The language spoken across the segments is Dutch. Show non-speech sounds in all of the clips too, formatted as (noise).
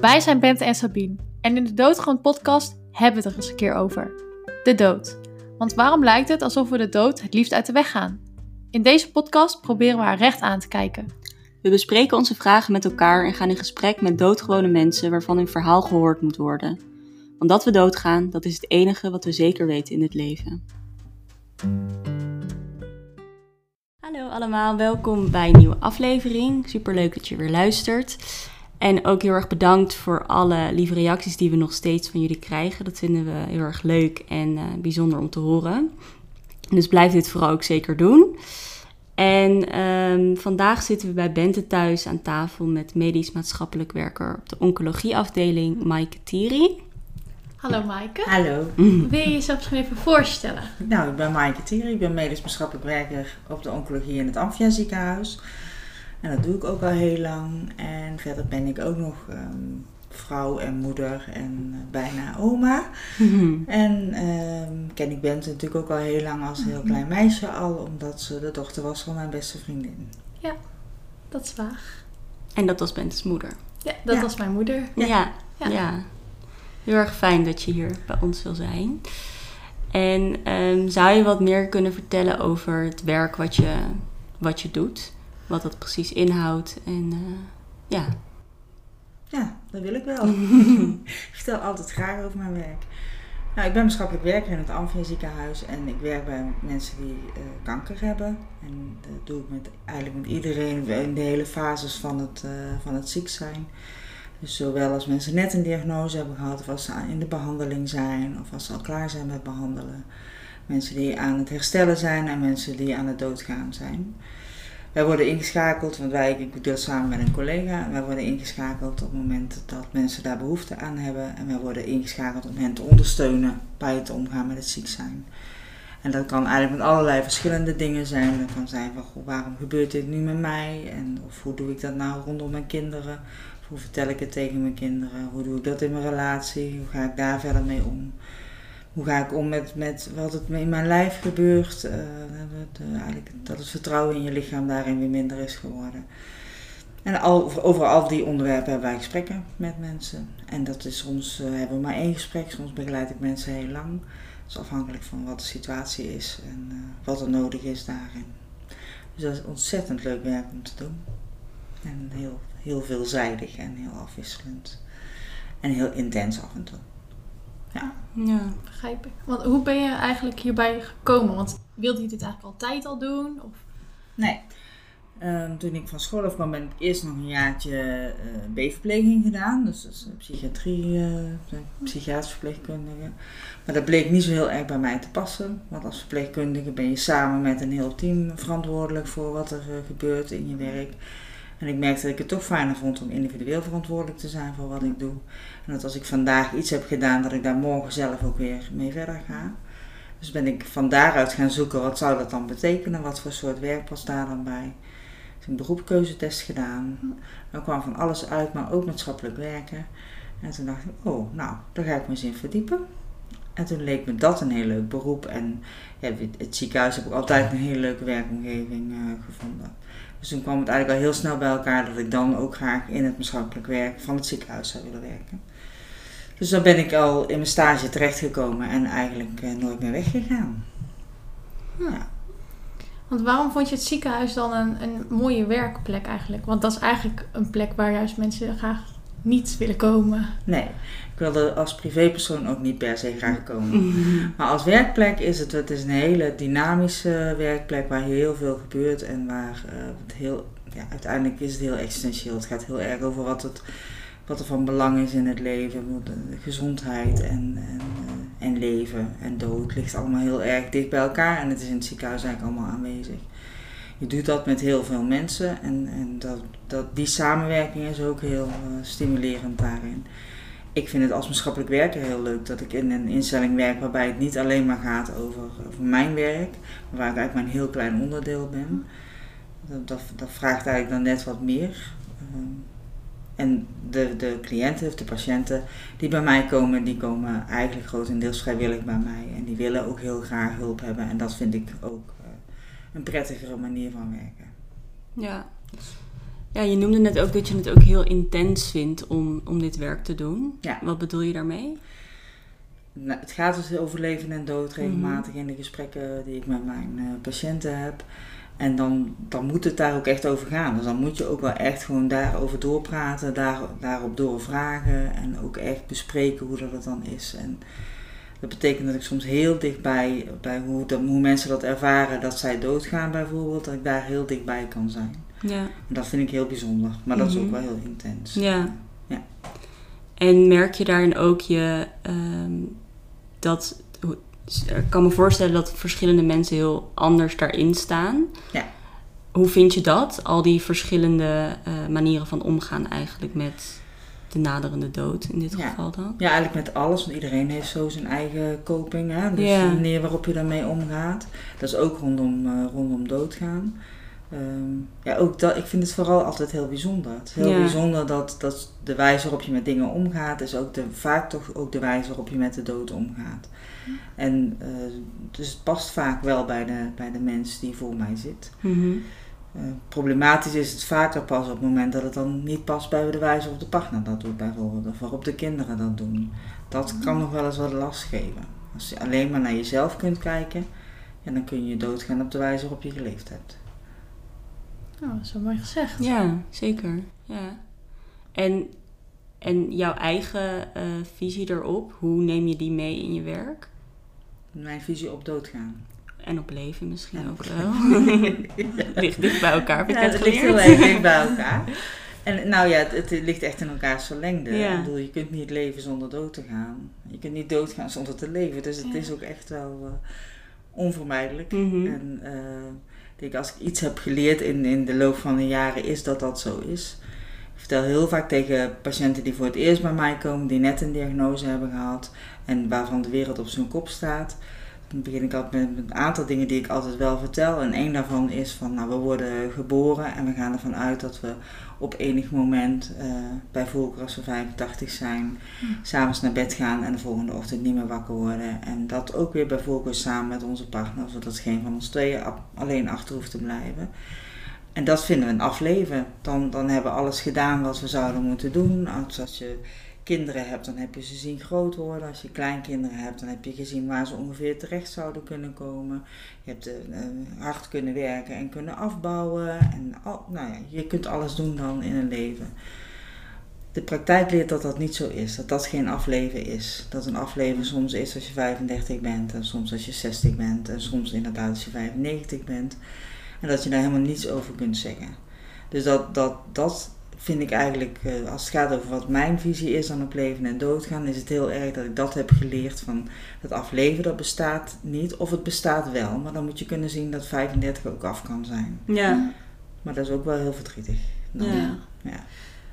Wij zijn Bente en Sabine en in de Doodgewoon podcast hebben we het er eens een keer over. De dood. Want waarom lijkt het alsof we de dood het liefst uit de weg gaan? In deze podcast proberen we haar recht aan te kijken. We bespreken onze vragen met elkaar en gaan in gesprek met doodgewone mensen waarvan hun verhaal gehoord moet worden. Want dat we doodgaan, dat is het enige wat we zeker weten in het leven. Hallo allemaal, welkom bij een nieuwe aflevering. Superleuk dat je weer luistert. En ook heel erg bedankt voor alle lieve reacties die we nog steeds van jullie krijgen. Dat vinden we heel erg leuk en uh, bijzonder om te horen. Dus blijf dit vooral ook zeker doen. En um, vandaag zitten we bij Bente thuis aan tafel met medisch maatschappelijk werker op de oncologieafdeling, Maaike Thierry. Hallo Maaike. Hallo. Wil je jezelf misschien even voorstellen? Nou, ik ben Maaike Thierry, ik ben medisch maatschappelijk werker op de oncologie in het Amphia ziekenhuis. En dat doe ik ook al heel lang. En verder ben ik ook nog um, vrouw en moeder en uh, bijna oma. (laughs) En um, ken ik Bente natuurlijk ook al heel lang als heel klein meisje al, omdat ze de dochter was van mijn beste vriendin. Ja, dat is waar. En dat was Bente's moeder. Ja, dat Ja. was mijn moeder. Ja. Ja. Ja. Heel erg fijn dat je hier bij ons wil zijn. En ehm, zou je wat meer kunnen vertellen over het werk wat je, wat je doet? Wat dat precies inhoudt en eh, ja. Ja, dat wil ik wel. (laughs) ik vertel altijd graag over mijn werk. Nou, ik ben maatschappelijk werker in het Amphia ziekenhuis en ik werk bij mensen die eh, kanker hebben. En dat doe ik met, eigenlijk met iedereen in de hele fases van het, eh, van het ziek zijn. Dus zowel als mensen net een diagnose hebben gehad, of als ze in de behandeling zijn, of als ze al klaar zijn met behandelen. Mensen die aan het herstellen zijn en mensen die aan het doodgaan zijn. Wij worden ingeschakeld, want wij, ik doe dat samen met een collega. Wij worden ingeschakeld op het moment dat mensen daar behoefte aan hebben. En wij worden ingeschakeld om hen te ondersteunen bij het omgaan met het ziek zijn. En dat kan eigenlijk met allerlei verschillende dingen zijn. Dat kan zijn van, goh, waarom gebeurt dit nu met mij? En, of hoe doe ik dat nou rondom mijn kinderen? Hoe vertel ik het tegen mijn kinderen? Hoe doe ik dat in mijn relatie? Hoe ga ik daar verder mee om? Hoe ga ik om met, met wat het in mijn lijf gebeurt? Uh, dat, uh, eigenlijk, dat het vertrouwen in je lichaam daarin weer minder is geworden. En al, over al die onderwerpen hebben wij gesprekken met mensen. En dat is soms uh, hebben we maar één gesprek, soms begeleid ik mensen heel lang. Dat is afhankelijk van wat de situatie is en wat er nodig is daarin. Dus dat is ontzettend leuk werk om te doen. En heel, heel veelzijdig en heel afwisselend. En heel intens af en toe. Ja. ja. Begrijp ik. Want hoe ben je eigenlijk hierbij gekomen? Want wilde je dit eigenlijk altijd al doen? Of? Nee. Um, toen ik van school afkwam ben ik eerst nog een jaartje uh, B-verpleging gedaan. Dus psychiatrie, uh, psychiatrisch verpleegkundige. Maar dat bleek niet zo heel erg bij mij te passen. Want als verpleegkundige ben je samen met een heel team verantwoordelijk voor wat er uh, gebeurt in je werk. En ik merkte dat ik het toch fijner vond om individueel verantwoordelijk te zijn voor wat ik doe. En dat als ik vandaag iets heb gedaan, dat ik daar morgen zelf ook weer mee verder ga. Dus ben ik van daaruit gaan zoeken, wat zou dat dan betekenen? Wat voor soort werk was daar dan bij? Dus een beroepskeuzetest gedaan. Daar kwam van alles uit, maar ook maatschappelijk werken. En toen dacht ik, oh, nou, daar ga ik me eens in verdiepen. En toen leek me dat een heel leuk beroep. En ja, het ziekenhuis heb ik altijd een hele leuke werkomgeving uh, gevonden. Dus toen kwam het eigenlijk al heel snel bij elkaar dat ik dan ook graag in het maatschappelijk werk van het ziekenhuis zou willen werken. Dus dan ben ik al in mijn stage terechtgekomen en eigenlijk uh, nooit meer weggegaan. Ja. Want waarom vond je het ziekenhuis dan een, een mooie werkplek eigenlijk? Want dat is eigenlijk een plek waar juist mensen graag niet willen komen. Nee, ik wilde als privépersoon ook niet per se graag komen. Maar als werkplek is het, het is een hele dynamische werkplek waar heel veel gebeurt en waar uh, het heel, ja, uiteindelijk is het heel existentieel. Het gaat heel erg over wat, het, wat er van belang is in het leven, gezondheid en, en, uh, en leven en dood ligt allemaal heel erg dicht bij elkaar en het is in het ziekenhuis eigenlijk allemaal aanwezig je doet dat met heel veel mensen en, en dat, dat, die samenwerking is ook heel uh, stimulerend daarin. Ik vind het als maatschappelijk werker heel leuk dat ik in een instelling werk waarbij het niet alleen maar gaat over, over mijn werk, waar ik eigenlijk maar een heel klein onderdeel ben. Dat, dat, dat vraagt eigenlijk dan net wat meer. Um, en de, de cliënten of de patiënten die bij mij komen, die komen eigenlijk grotendeels vrijwillig bij mij. En die willen ook heel graag hulp hebben. En dat vind ik ook een prettigere manier van werken. Ja. Ja, je noemde net ook dat je het ook heel intens vindt om, om dit werk te doen. Ja. Wat bedoel je daarmee? Nou, het gaat dus over leven en dood regelmatig in de gesprekken die ik met mijn eh, patiënten heb. En dan, dan moet het daar ook echt over gaan. Dus dan moet je ook wel echt gewoon daarover doorpraten, daar, daarop doorvragen en ook echt bespreken hoe dat het dan is. En dat betekent dat ik soms heel dichtbij, bij hoe, dat, hoe mensen dat ervaren, dat zij doodgaan bijvoorbeeld, dat ik daar heel dichtbij kan zijn. Ja. En dat vind ik heel bijzonder, maar dat is ook Mhm. wel heel intens. Ja. Ja. En merk je daarin ook je ehm, dat. Ik kan me voorstellen dat verschillende mensen heel anders daarin staan. Ja. Hoe vind je dat? Al die verschillende eh, manieren van omgaan eigenlijk met de naderende dood in dit Ja. geval dan? Ja, eigenlijk met alles, want iedereen heeft zo zijn eigen coping. Hè? Dus Ja. de manier waarop je daarmee omgaat. Dat is ook rondom, eh, rondom doodgaan. Ehm, ja, ook dat, ik vind het vooral altijd heel bijzonder. Het is heel Ja. bijzonder dat, dat de wijze waarop je met dingen omgaat, is ook de, vaak toch ook de wijze waarop je met de dood omgaat. En eh, dus het past vaak wel bij de, bij de mens die voor mij zit. Mhm. Eh, problematisch is het vaker pas op het moment dat het dan niet past bij de wijze waarop de partner dat doet bijvoorbeeld. Of waarop de kinderen dat doen. Dat kan nog wel eens wat last geven. Als je alleen maar naar jezelf kunt kijken, ja, dan kun je doodgaan op de wijze waarop je geleefd hebt. Oh, dat is wel mooi gezegd. Ja, zeker. Ja. En, en jouw eigen eh, visie erop, hoe neem je die mee in je werk? Mijn visie op doodgaan. En op leven misschien En ook wel. (laughs) ligt dicht bij elkaar, Ja, het ligt heel erg dicht bij elkaar. En nou ja, het, het ligt echt in elkaars verlengde. Ja. Ik bedoel, je kunt niet leven zonder dood te gaan. Je kunt niet doodgaan zonder te leven. Dus het Ja. is ook echt wel eh, onvermijdelijk. Mhm. En eh, denk, als ik iets heb geleerd in, in de loop van de jaren, is dat dat zo is. Ik vertel heel vaak tegen patiënten die voor het eerst bij mij komen, die net een diagnose hebben gehad en waarvan de wereld op zijn kop staat. Dan begin ik altijd met een aantal dingen die ik altijd wel vertel. En één daarvan is van, nou, we worden geboren en we gaan ervan uit dat we op enig moment, eh, bij voorkeur als we 85 zijn, s'avonds naar bed gaan en de volgende ochtend niet meer wakker worden. En dat ook weer bij voorkeur samen met onze partner, zodat geen van ons tweeën alleen achter hoeft te blijven. En dat vinden we een afleven. Dan, dan hebben we alles gedaan wat we zouden moeten doen. Als, als je kinderen hebt, dan heb je ze zien groot worden. Als je kleinkinderen hebt, dan heb je gezien waar ze ongeveer terecht zouden kunnen komen. Je hebt eh, hard kunnen werken en kunnen afbouwen. En al, nou ja, je kunt alles doen dan in een leven. De praktijk leert dat dat niet zo is. Dat dat geen afleven is. Dat een afleven soms is als je 35 bent. En soms als je 60 bent. En soms inderdaad als je 95 bent. En dat je daar helemaal niets over kunt zeggen. Dus dat, dat, dat vind ik eigenlijk, eh, als het gaat over wat mijn visie is dan op leven en doodgaan, is het heel erg dat ik dat heb geleerd van dat afleven, dat bestaat niet. Of het bestaat wel, maar dan moet je kunnen zien dat 35 ook af kan zijn. Ja. Maar dat is ook wel heel verdrietig. Dan, Ja. ja.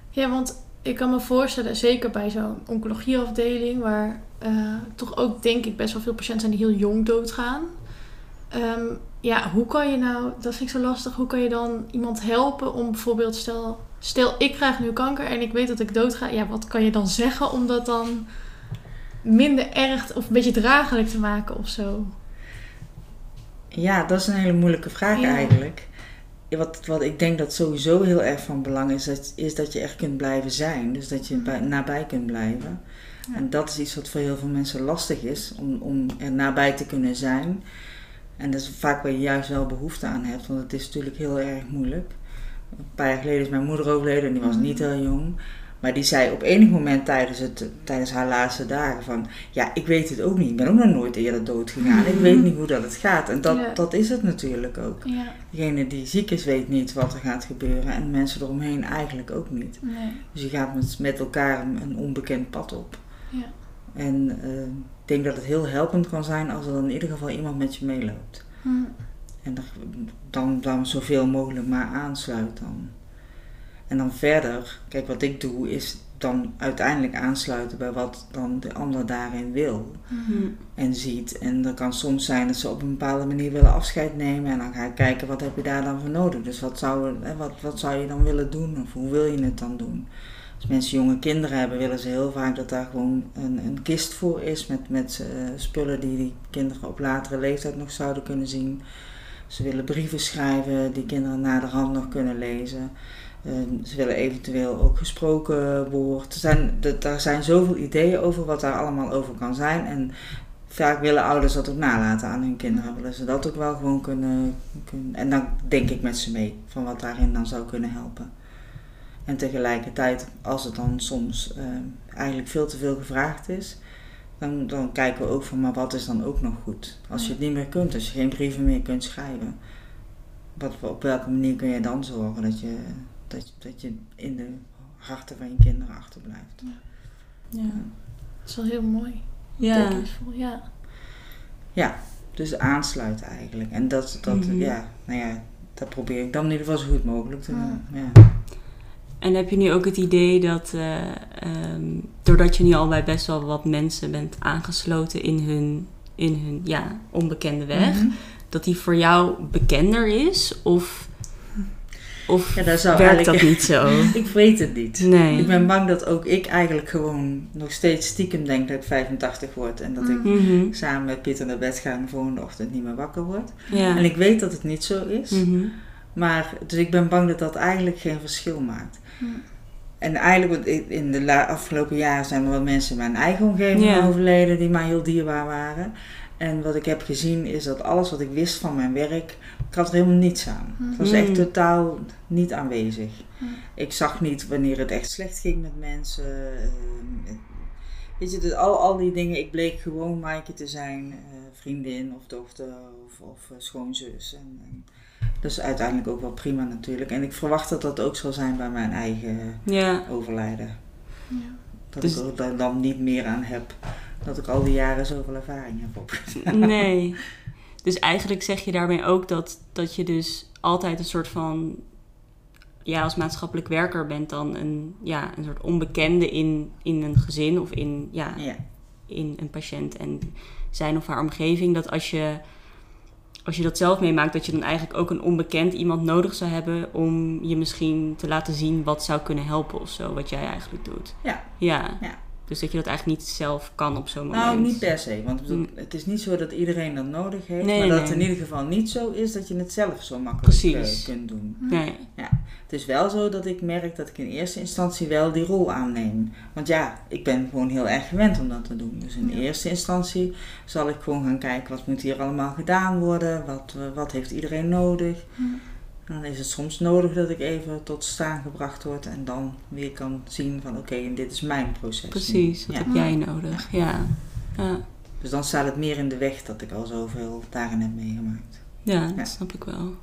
Ja, want ik kan me voorstellen, zeker bij zo'n oncologieafdeling, waar eh, toch ook denk ik best wel veel patiënten zijn die heel jong doodgaan. Ehm, ja, hoe kan je nou, dat vind ik zo lastig, hoe kan je dan iemand helpen om bijvoorbeeld, stel, stel ik krijg nu kanker en ik weet dat ik doodga, ja, wat kan je dan zeggen om dat dan minder erg of een beetje draaglijk te maken of zo? Ja, dat is een hele moeilijke vraag Ja. eigenlijk. Wat, wat ik denk dat sowieso heel erg van belang is, dat, is dat je echt kunt blijven zijn. Dus dat je bij, nabij kunt blijven. Ja. En dat is iets wat voor heel veel mensen lastig is, om, om er nabij te kunnen zijn. En dat is vaak waar je juist wel behoefte aan hebt, want het is natuurlijk heel erg moeilijk. Een paar jaar geleden is mijn moeder overleden en die was Mhm. niet heel jong. Maar die zei op enig moment tijdens, het, tijdens haar laatste dagen van... Ja, ik weet het ook niet. Ik ben ook nog nooit eerder dood gegaan. Ik weet niet hoe dat het gaat. En dat, Ja. dat is het natuurlijk ook. Ja, Degene die ziek is weet niet wat er gaat gebeuren. En mensen eromheen eigenlijk ook niet. nee. Dus je gaat met, met elkaar een, een onbekend pad op. Ja. En eh, ik denk dat het heel helpend kan zijn als er dan in ieder geval iemand met je meeloopt. Hm. En dan, dan, dan zoveel mogelijk maar aansluit dan. En dan verder, kijk wat ik doe, is dan uiteindelijk aansluiten bij wat dan de ander daarin wil Hm. Hm. en ziet. En dat kan soms zijn dat ze op een bepaalde manier willen afscheid nemen. En dan ga ik kijken, wat heb je daar dan voor nodig? Dus wat zou, hè, wat, wat zou je dan willen doen? Of hoe wil je het dan doen? Als mensen jonge kinderen hebben, willen ze heel vaak dat daar gewoon een, een kist voor is. Met, met eh, spullen die die kinderen op latere leeftijd nog zouden kunnen zien. Ze willen brieven schrijven die kinderen naderhand nog kunnen lezen. Ehm, ze willen eventueel ook gesproken woord. Er zijn, er zijn zoveel ideeën over wat daar allemaal over kan zijn. En vaak willen ouders dat ook nalaten aan hun kinderen. Willen ze dat ook wel gewoon kunnen, kunnen. En dan denk ik met ze mee van wat daarin dan zou kunnen helpen. En tegelijkertijd, als het dan soms ehm, eigenlijk veel te veel gevraagd is, dan, dan kijken we ook van, maar wat is dan ook nog goed? Als je het niet meer kunt, als je geen brieven meer kunt schrijven, wat, op welke manier kun je dan zorgen dat je, dat, dat je in de harten van je kinderen achterblijft? Ja. ja. Dat is wel heel mooi. Ja. Ja. Ja, dus aansluiten eigenlijk. En dat, dat Mhm. ja, nou ja, dat probeer ik dan in ieder geval zo goed mogelijk te doen. Ja. En heb je nu ook het idee dat, eh, ehm, doordat je nu al bij best wel wat mensen bent aangesloten in hun, in hun ja, onbekende weg, Mhm. dat die voor jou bekender is? Of, of Ja, dat zou werkt dat niet zo? (laughs) Ik weet het niet. Nee. Ik ben bang dat ook ik eigenlijk gewoon nog steeds stiekem denk dat ik 85 word. En dat ik Mhm. samen met Pieter naar bed ga en de volgende ochtend niet meer wakker word. Ja. En ik weet dat het niet zo is. Mhm. Maar, dus ik ben bang dat dat eigenlijk geen verschil maakt. En eigenlijk, in- de afgelopen jaren zijn er wat mensen in mijn eigen omgeving overleden die mij heel dierbaar waren. En wat ik heb gezien is dat alles wat ik wist van mijn werk, ik had er helemaal niets aan. Het was echt totaal niet aanwezig. Mm. Ik zag niet wanneer het echt slecht ging met mensen. ehm, weet je, dus al, al die dingen. Ik bleek gewoon Maaike te zijn, eh, vriendin of dochter of, of eh, schoonzus. En, en dat is uiteindelijk ook wel prima natuurlijk. En ik verwacht dat dat ook zal zijn bij mijn eigen Ja. overlijden. Ja. Dat Dus- ik er dan, dan niet meer aan heb. Dat ik al die jaren zoveel ervaring heb opgedaan. Nee. (laughs) Dus eigenlijk zeg je daarmee ook dat, dat je dus altijd een soort van... Ja, als maatschappelijk werker bent dan een, ja, een soort onbekende in, in een gezin of in, ja, Ja, in een patiënt en zijn of haar omgeving. Dat als je, als je dat zelf meemaakt, dat je dan eigenlijk ook een onbekend iemand nodig zou hebben om je misschien te laten zien wat zou kunnen helpen of zo, wat jij eigenlijk doet. Ja. Ja. Ja. Dus dat je dat eigenlijk niet zelf kan op zo'n moment. nou niet per se. Want ik bedoel, Mm. het is niet zo dat iedereen dat nodig heeft. Nee, maar dat nee. het in ieder geval niet zo is dat je het zelf zo makkelijk Precies. eh, kunt doen. Nee. Het is wel zo dat ik merk dat ik in eerste instantie wel die rol aanneem. Want ja, ik ben gewoon heel erg gewend om dat te doen. Dus in Ja. eerste instantie zal ik gewoon gaan kijken wat moet hier allemaal gedaan worden. Wat, eh, wat heeft iedereen nodig. Hm. Dan is het soms nodig dat ik even tot staan gebracht word. En dan weer kan zien van oké, en dit is mijn proces. Precies, wat Ja. heb jij nodig? Ja. Ja, Dus dan staat het meer in de weg dat ik al zoveel daarin heb meegemaakt. ja dat snap ik wel.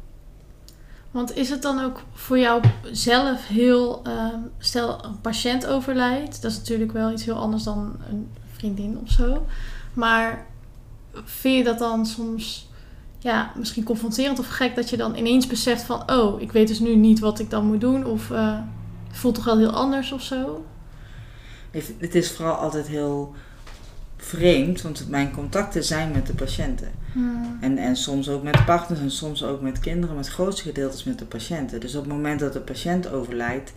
Want is het dan ook voor jou zelf heel, ehm, stel een patiënt overlijdt, dat is natuurlijk wel iets heel anders dan een vriendin of zo. Maar vind je dat dan soms, ja, misschien confronterend of gek dat je dan ineens beseft van, oh, ik weet dus nu niet wat ik dan moet doen of eh, het voelt toch wel heel anders of zo? Het is vooral altijd heel vreemd, want mijn contacten zijn met de patiënten. En, en soms ook met partners en soms ook met kinderen, maar het grootste gedeelte is met de patiënten. Dus op het moment dat de patiënt overlijdt,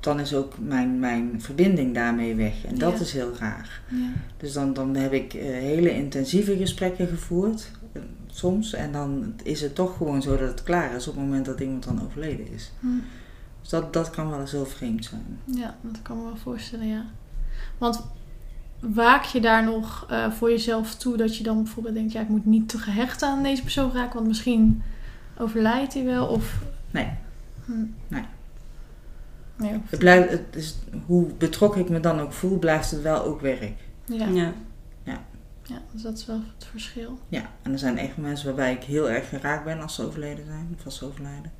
dan is ook mijn, mijn verbinding daarmee weg. En dat Ja. is heel raar. Ja. Dus dan, dan heb ik eh, hele intensieve gesprekken gevoerd, soms. En dan is het toch gewoon zo dat het klaar is op het moment dat iemand dan overleden is. Hm. Dus dat, dat kan wel eens heel vreemd zijn. Ja, dat kan me wel voorstellen, ja. Want waak je daar nog eh, voor jezelf toe dat je dan bijvoorbeeld denkt, ja, ik moet niet te gehecht aan deze persoon raken, want misschien overlijdt hij wel of... Nee. Hm. Nee. Nee, of- Het blijft, het is, hoe betrokken ik me dan ook voel, blijft het wel ook werk. ja. Ja. Ja, dus dat is wel het verschil. Ja, en er zijn echt mensen waarbij ik heel erg geraakt ben als ze overleden zijn, of als ze overlijden.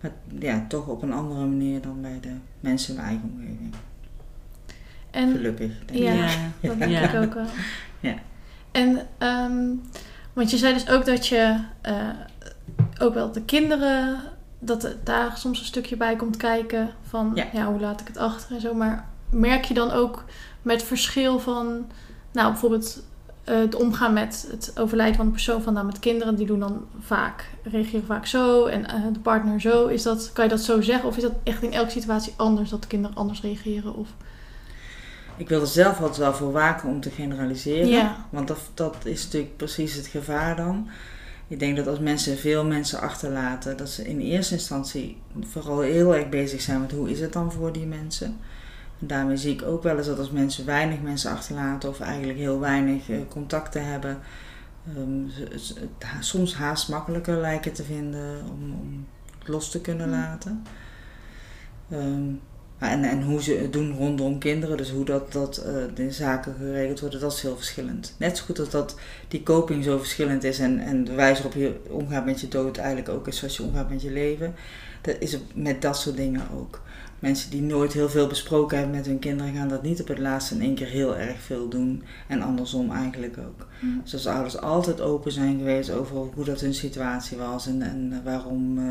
Maar ja, toch op een andere manier dan bij de mensen in mijn eigen omgeving. En Gelukkig. denk Ja. ik. dat denk Ja. ik ook wel. (laughs) Ja. En, ehm, want je zei dus ook dat je eh, ook wel de kinderen, dat er daar soms een stukje bij komt kijken van, ja. Ja. hoe laat ik het achter en zo. Maar merk je dan ook met verschil van, nou, bijvoorbeeld eh, het omgaan met het overlijden van een persoon, van nou, met kinderen, die doen dan vaak, reageren vaak zo en eh, de partner zo. Is dat, kan je dat zo zeggen? Of is dat echt in elke situatie anders, dat de kinderen anders reageren? Of, Ik wil er zelf altijd wel voor waken om te generaliseren. Ja. Want dat, dat is natuurlijk precies het gevaar dan. Ik denk dat als mensen veel mensen achterlaten, dat ze in eerste instantie vooral heel erg bezig zijn met hoe is het dan voor die mensen. En daarmee zie ik ook wel eens dat als mensen weinig mensen achterlaten of eigenlijk heel weinig eh, contacten hebben, um, het soms haast makkelijker lijken te vinden om, om het los te kunnen laten. Um, en, en hoe ze het doen rondom kinderen, dus hoe dat, dat uh, de zaken geregeld worden, dat is heel verschillend. Net zo goed als dat die coping zo verschillend is en, en de wijze waarop je omgaat met je dood eigenlijk ook is zoals je omgaat met je leven. Dat is met dat soort dingen ook mensen die nooit heel veel besproken hebben met hun kinderen, gaan dat niet op het laatst in één keer heel erg veel doen. En andersom eigenlijk ook. Mm. Dus als ouders altijd open zijn geweest over hoe dat hun situatie was en, en waarom uh,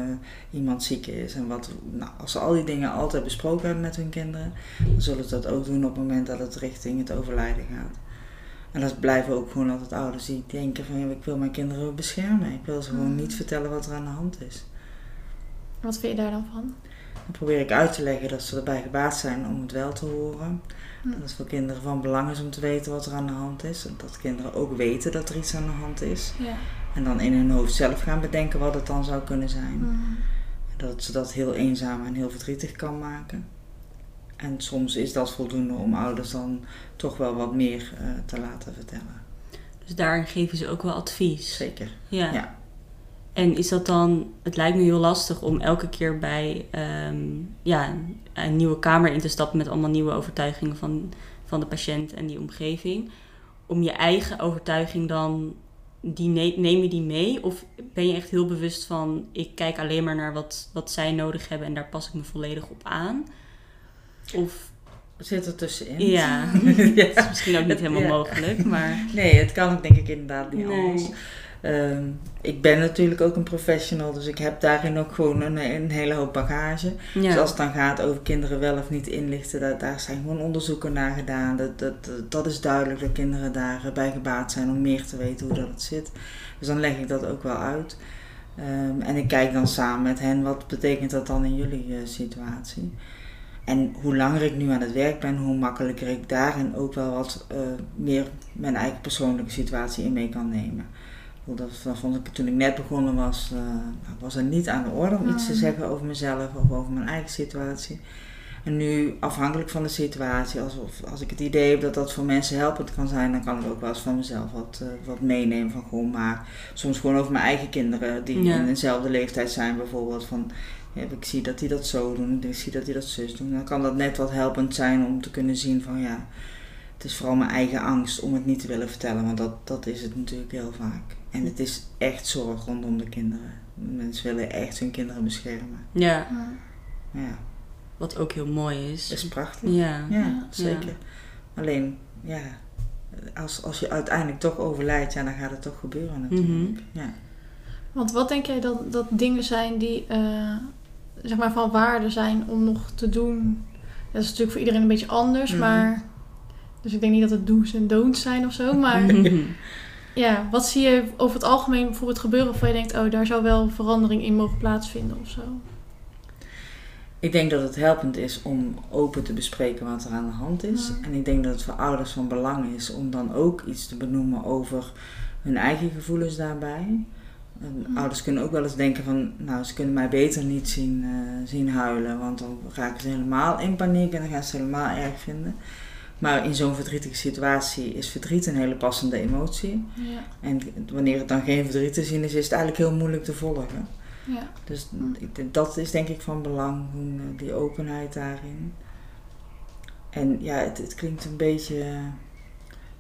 iemand ziek is. En wat, nou, als ze al die dingen altijd besproken hebben met hun kinderen, dan zullen ze dat ook doen op het moment dat het richting het overlijden gaat. En dat blijven ook gewoon altijd ouders die denken van ik wil mijn kinderen beschermen. Ik wil ze gewoon mm. niet vertellen wat er aan de hand is. Wat vind je daar dan van? Dan probeer ik uit te leggen dat ze erbij gebaat zijn om het wel te horen. Hm. Dat het voor kinderen van belang is om te weten wat er aan de hand is. En dat kinderen ook weten dat er iets aan de hand is. Ja. En dan in hun hoofd zelf gaan bedenken wat het dan zou kunnen zijn. Hm. Dat ze dat heel eenzaam en heel verdrietig kan maken. En soms is dat voldoende om ouders dan toch wel wat meer uh, te laten vertellen. Dus daarin geven ze ook wel advies. Zeker. Ja. ja. En is dat dan, het lijkt me heel lastig om elke keer bij um, ja, een nieuwe kamer in te stappen met allemaal nieuwe overtuigingen van, van de patiënt en die omgeving. Om je eigen overtuiging dan, die neem je die mee? Of ben je echt heel bewust van, ik kijk alleen maar naar wat, wat zij nodig hebben en daar pas ik me volledig op aan? Of zit er tussenin. Ja, (laughs) ja. dat is misschien ook niet helemaal mogelijk, maar... Nee, het kan denk ik inderdaad niet nee. anders. Ehm, ik ben natuurlijk ook een professional, dus ik heb daarin ook gewoon een, een hele hoop bagage. Dus als het dan gaat over kinderen wel of niet inlichten, dat, daar zijn gewoon onderzoeken naar gedaan. Dat, dat, dat is duidelijk dat kinderen daarbij gebaat zijn om meer te weten hoe dat het zit. Dus dan leg ik dat ook wel uit. Ehm, en ik kijk dan samen met hen, wat betekent dat dan in jullie uh, situatie? En hoe langer ik nu aan het werk ben, hoe makkelijker ik daarin ook wel wat uh, meer mijn eigen persoonlijke situatie in mee kan nemen. Dat, vond ik toen ik net begonnen was, uh, was er niet aan de orde om iets te hmm. zeggen over mezelf of over mijn eigen situatie. En nu, afhankelijk van de situatie, als, als ik het idee heb dat dat voor mensen helpend kan zijn, dan kan ik ook wel eens van mezelf wat, uh, wat meenemen. Van gewoon maar soms gewoon over mijn eigen kinderen, die in dezelfde leeftijd zijn bijvoorbeeld. Van, ja, ik zie dat die dat zo doen, ik zie dat die dat zus doen. Dan kan dat net wat helpend zijn om te kunnen zien van ja, het is vooral mijn eigen angst om het niet te willen vertellen, want dat, dat is het natuurlijk heel vaak. En het is echt zorg rondom de kinderen. Mensen willen echt hun kinderen beschermen. Ja. ja. Wat ook heel mooi is. Dat is prachtig. Ja, ja zeker. Alleen, ja, als, als je uiteindelijk toch overlijdt, ja, dan gaat het toch gebeuren natuurlijk. Mhm. ja. Want wat denk jij dat, dat dingen zijn die, uh, zeg maar, van waarde zijn om nog te doen? Dat is natuurlijk voor iedereen een beetje anders, mhm. maar... Dus ik denk niet dat het do's en don'ts zijn of zo, maar... (laughs) Ja, wat zie je over het algemeen bijvoorbeeld gebeuren waarvan je denkt, oh, daar zou wel verandering in mogen plaatsvinden of zo? Ik denk dat het helpend is om open te bespreken wat er aan de hand is. En ik denk dat het voor ouders van belang is om dan ook iets te benoemen over hun eigen gevoelens daarbij. Ouders kunnen ook wel eens denken van, nou, ze kunnen mij beter niet zien, uh, zien huilen, want dan raken ze helemaal in paniek en dan gaan ze helemaal erg vinden. Maar in zo'n verdrietige situatie is verdriet een hele passende emotie. Ja. En wanneer het dan geen verdriet te zien is, is het eigenlijk heel moeilijk te volgen. Ja. Dus dat is denk ik van belang, die openheid daarin. En ja, het, het klinkt een beetje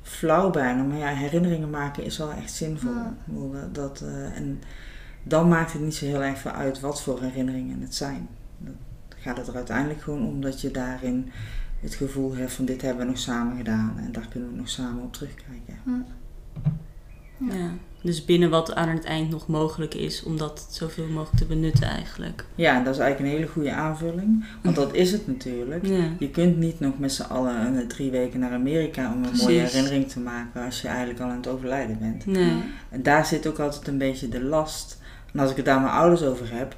flauw bijna, maar ja, herinneringen maken is wel echt zinvol. Ja. Dat, uh, en dan maakt het niet zo heel erg veel uit wat voor herinneringen het zijn. Dan gaat het er uiteindelijk gewoon om dat je daarin het gevoel hebt van dit hebben we nog samen gedaan en daar kunnen we nog samen op terugkijken. Ja. ja. dus binnen wat aan het eind nog mogelijk is om dat zoveel mogelijk te benutten eigenlijk. Ja, dat is eigenlijk een hele goede aanvulling, want dat is het natuurlijk. Je kunt niet nog met z'n allen drie weken naar Amerika om een mooie herinnering te maken als je eigenlijk al aan het overlijden bent. Nee. En daar zit ook altijd een beetje de last. En als ik het daar mijn ouders over heb,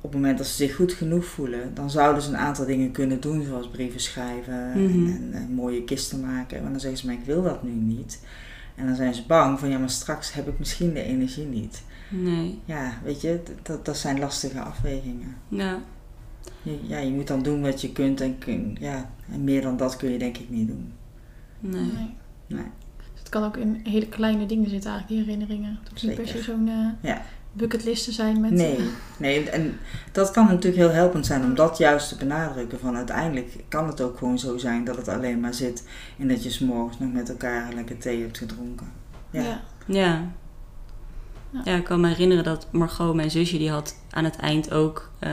op het moment dat ze zich goed genoeg voelen, dan zouden ze een aantal dingen kunnen doen, zoals brieven schrijven en, mhm. en, mooie kisten maken. Maar dan zeggen ze, maar ik wil dat nu niet. En dan zijn ze bang van, ja, maar straks heb ik misschien de energie niet. Nee. Ja, weet je, dat, dat zijn lastige afwegingen. Ja. Je, ja, je moet dan doen wat je kunt en, kun, ja, en meer dan dat kun je denk ik niet doen. Nee. Nee. Nee. Dus het kan ook in hele kleine dingen zitten eigenlijk, die herinneringen. Het hoeft niet per se Zeker. zo'n eh Ja. Bucketlist te zijn met... Nee, eh, nee, en dat kan natuurlijk heel helpend zijn om dat juist te benadrukken. Van uiteindelijk kan het ook gewoon zo zijn dat het alleen maar zit in dat je s'morgens nog met elkaar lekker thee hebt gedronken. Ja. ja. Ja. Ja. Ja, ik kan me herinneren dat Margot, mijn zusje, die had aan het eind ook eh,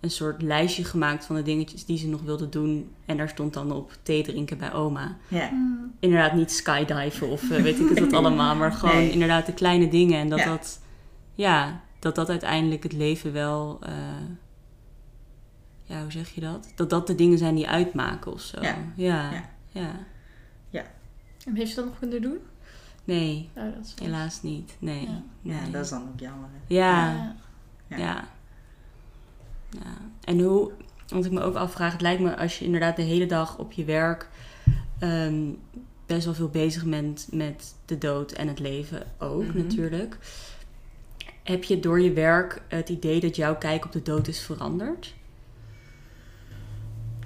een soort lijstje gemaakt van de dingetjes die ze nog wilde doen. En daar stond dan op thee drinken bij oma. Ja. Mm. Inderdaad niet skydiven of eh, weet ik het wat allemaal, maar gewoon Nee. inderdaad de kleine dingen. En dat Ja. dat, ja, dat dat uiteindelijk het leven wel, eh, ja, hoe zeg je dat? Dat dat de dingen zijn die uitmaken of zo. Ja. Ja, Ja. ja. En heeft je dat nog kunnen doen? Nee, Nou, dat is helaas niet. Nee. Ja. nee. Ja, dat is dan ook jammer. hè. Ja, Ja. ja. Ja. ja. En hoe, want ik me ook afvraag, het lijkt me als je inderdaad de hele dag op je werk ehm, best wel veel bezig bent met de dood en het leven ook Mhm. natuurlijk. Heb je door je werk het idee dat jouw kijk op de dood is veranderd?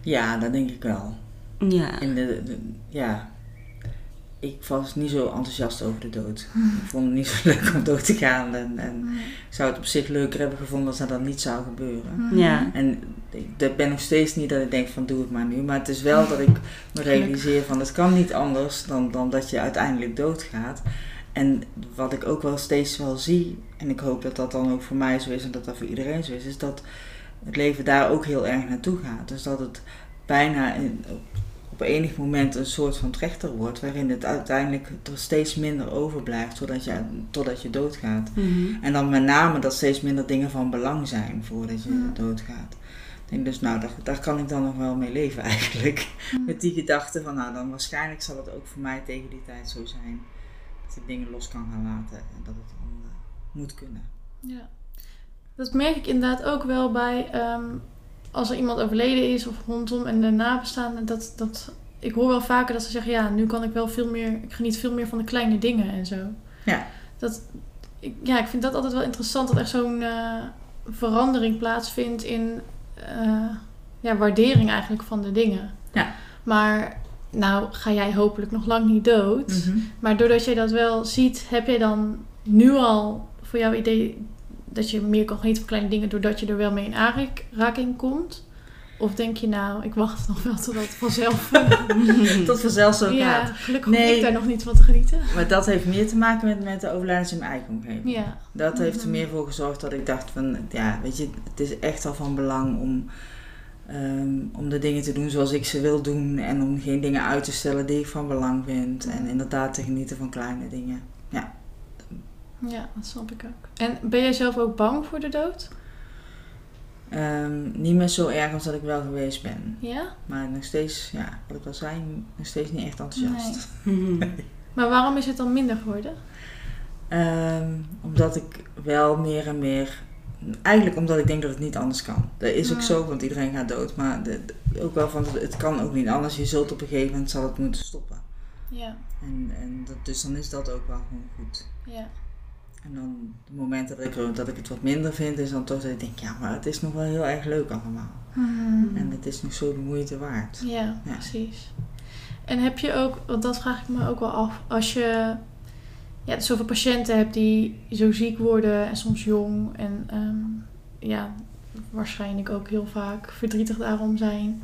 Ja, dat denk ik wel. Ja. In de, de- ja, ik was niet zo enthousiast over de dood. Ik vond het niet zo (laughs) leuk om dood te gaan. En, en ik zou het op zich leuker hebben gevonden als dat dan niet zou gebeuren. Ja. En ik dat ben nog steeds niet dat ik denk van doe het maar nu. Maar het is wel dat ik me realiseer van het kan niet anders dan, dan dat je uiteindelijk doodgaat. En wat ik ook wel steeds wel zie, en ik hoop dat dat dan ook voor mij zo is en dat dat voor iedereen zo is, is dat het leven daar ook heel erg naartoe gaat. Dus dat het bijna in, op, enig moment een soort van trechter wordt, waarin het uiteindelijk er steeds minder overblijft totdat je, totdat je doodgaat. Mhm. En dan met name dat steeds minder dingen van belang zijn voordat je Ja. doodgaat. Ik denk dus, nou, daar, daar kan ik dan nog wel mee leven (laughs) eigenlijk. Met die gedachte van, nou, dan waarschijnlijk zal het ook voor mij tegen die tijd zo zijn. Ik dingen los kan gaan laten en dat het dan eh, moet kunnen. Ja. Dat merk ik inderdaad ook wel bij ehm, als er iemand overleden is of rondom en de nabestaanden. Dat, dat, ik hoor wel vaker dat ze zeggen, ja, nu kan ik wel veel meer, ik geniet veel meer van de kleine dingen en zo. Ja. Dat, ik, ja, ik vind dat altijd wel interessant dat er zo'n eh, verandering plaatsvindt in eh, ja, waardering eigenlijk van de dingen. Ja. Maar nou ga jij hopelijk nog lang niet dood. Mhm. Maar doordat jij dat wel ziet, heb jij dan nu al voor jouw idee dat je meer kan genieten van kleine dingen doordat je er wel mee in aanraking komt? Of denk je nou, ik wacht nog wel totdat het vanzelf... (laughs) Tot vanzelf zo ja, gaat. gelukkig hoef Nee. ik daar nog niet van te genieten. Maar dat heeft meer te maken met, met de overlijdens in mijn eigen omgeving. Ja. Dat heeft er Mhm. meer voor gezorgd dat ik dacht van, ja, weet je, het is echt al van belang om, ehm, om de dingen te doen zoals ik ze wil doen. En om geen dingen uit te stellen die ik van belang vind. En inderdaad te genieten van kleine dingen. ja, dat snap ik ook. En ben jij zelf ook bang voor de dood? Ehm, niet meer zo erg als dat ik wel geweest ben. Ja? Maar nog steeds, ja, wat ik al zei, nog steeds niet echt enthousiast. Mhm. (laughs) Maar waarom is het dan minder geworden? Ehm, omdat ik wel meer en meer. Eigenlijk omdat ik denk dat het niet anders kan. Dat is ook zo, want iedereen gaat dood. Maar de, de- ook wel van het kan ook niet anders. Je zult op een gegeven moment zal het moeten stoppen. Ja, En, en dat, dus dan is dat ook wel gewoon goed. ja. En dan de momenten dat ik, dat ik het wat minder vind, is dan toch dat ik denk, ja, maar het is nog wel heel erg leuk allemaal. En het is nog zo de moeite waard. Ja, Ja. precies. En heb je ook, want dat vraag ik me ook wel af, als je ja, zoveel patiënten hebt die zo ziek worden en soms jong en ehm, ja, waarschijnlijk ook heel vaak verdrietig daarom zijn.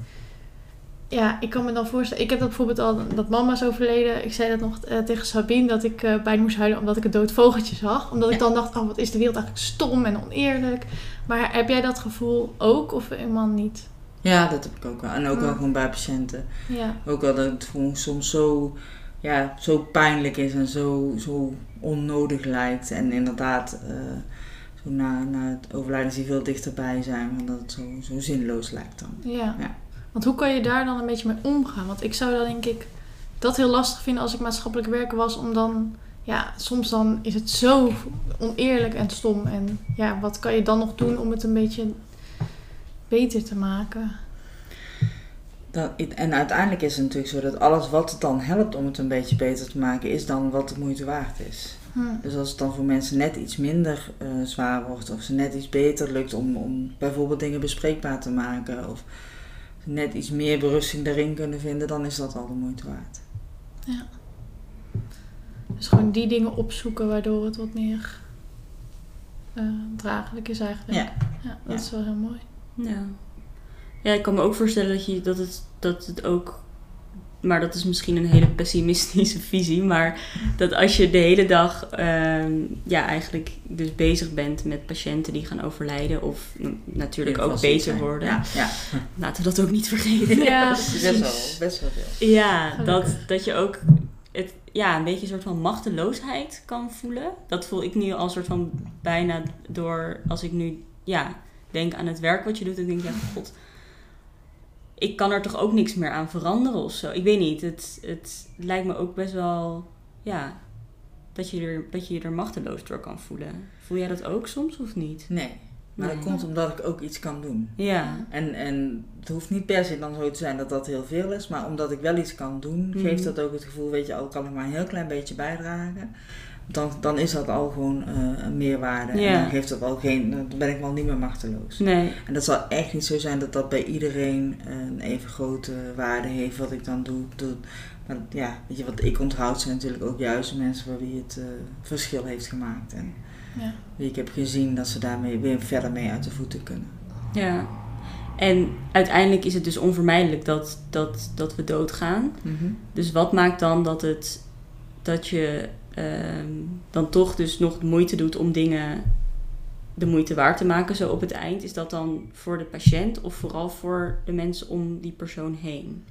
Ja, ik kan me dan voorstellen, ik heb dat bijvoorbeeld al, dat mama is overleden. Ik zei dat nog eh, tegen Sabine, dat ik eh bijna moest huilen omdat ik een dood vogeltje zag. Omdat ik dan dacht, oh wat is de wereld eigenlijk stom en oneerlijk. Maar heb jij dat gevoel ook of helemaal niet? Ja, dat heb ik ook wel. En ook Ja. wel gewoon bij patiënten. Ja, Ook wel dat het gewoon soms zo, ja, zo pijnlijk is en zo, zo onnodig lijkt. En inderdaad, eh, zo na, na het overlijden zie veel dichterbij zijn. Want dat het zo, zo zinloos lijkt dan. Ja. Ja. Want hoe kan je daar dan een beetje mee omgaan? Want ik zou dan denk ik dat heel lastig vinden als ik maatschappelijk werker was. Om dan, ja, soms dan is het zo oneerlijk en stom. En ja, wat kan je dan nog doen om het een beetje beter te maken? Dat, en uiteindelijk is het natuurlijk zo dat alles wat het dan helpt om het een beetje beter te maken, is dan wat de moeite waard is. Hm. Dus als het dan voor mensen net iets minder eh, zwaar wordt, of ze net iets beter lukt om, om bijvoorbeeld dingen bespreekbaar te maken, of ze net iets meer berusting erin kunnen vinden, dan is dat al de moeite waard. Dus gewoon die dingen opzoeken waardoor het wat meer eh, draaglijk is eigenlijk. Ja. ja dat Ja. is wel heel mooi. Ja. Ja, ik kan me ook voorstellen dat, je, dat, het, dat het ook... Maar dat is misschien een hele pessimistische (laughs) visie. Maar dat als je de hele dag ehm, ja, eigenlijk dus bezig bent met patiënten die gaan overlijden... of natuurlijk ook beter worden. Ja, ja. Laten we dat ook niet vergeten. Ja, (laughs) best wel, best wel veel. Ja, dat, dat je ook het, ja, een beetje een soort van machteloosheid kan voelen. Dat voel ik nu al soort van bijna door als ik nu ja, denk aan het werk wat je doet. Ik denk, ja, god, ik kan er toch ook niks meer aan veranderen of zo. Ik weet niet, het, het lijkt me ook best wel, ja, dat je, er, dat je je er machteloos door kan voelen. Voel jij dat ook soms of niet? Nee, maar Nee. dat komt omdat ik ook iets kan doen. Ja, En, en het hoeft niet per se dan zo te zijn dat dat heel veel is, maar omdat ik wel iets kan doen, Mhm. geeft dat ook het gevoel, weet je, al kan ik maar een heel klein beetje bijdragen. Dan, dan is dat al gewoon eh, een meerwaarde. Ja. En dan geeft dat al geen, dan ben ik wel niet meer machteloos. nee, En dat zal echt niet zo zijn dat dat bij iedereen een even grote waarde heeft wat ik dan doe. doe. Maar ja, weet je, wat ik onthoud zijn natuurlijk ook juist de mensen voor wie het eh, verschil heeft gemaakt. En Ja. wie ik heb gezien dat ze daarmee weer verder mee uit de voeten kunnen. ja. En uiteindelijk is het dus onvermijdelijk dat, dat, dat we doodgaan. Dus wat maakt dan dat, het, dat je ehm, dan toch dus nog de moeite doet om dingen de moeite waard te maken zo op het eind? Is dat dan voor de patiënt of vooral voor de mensen om die persoon heen?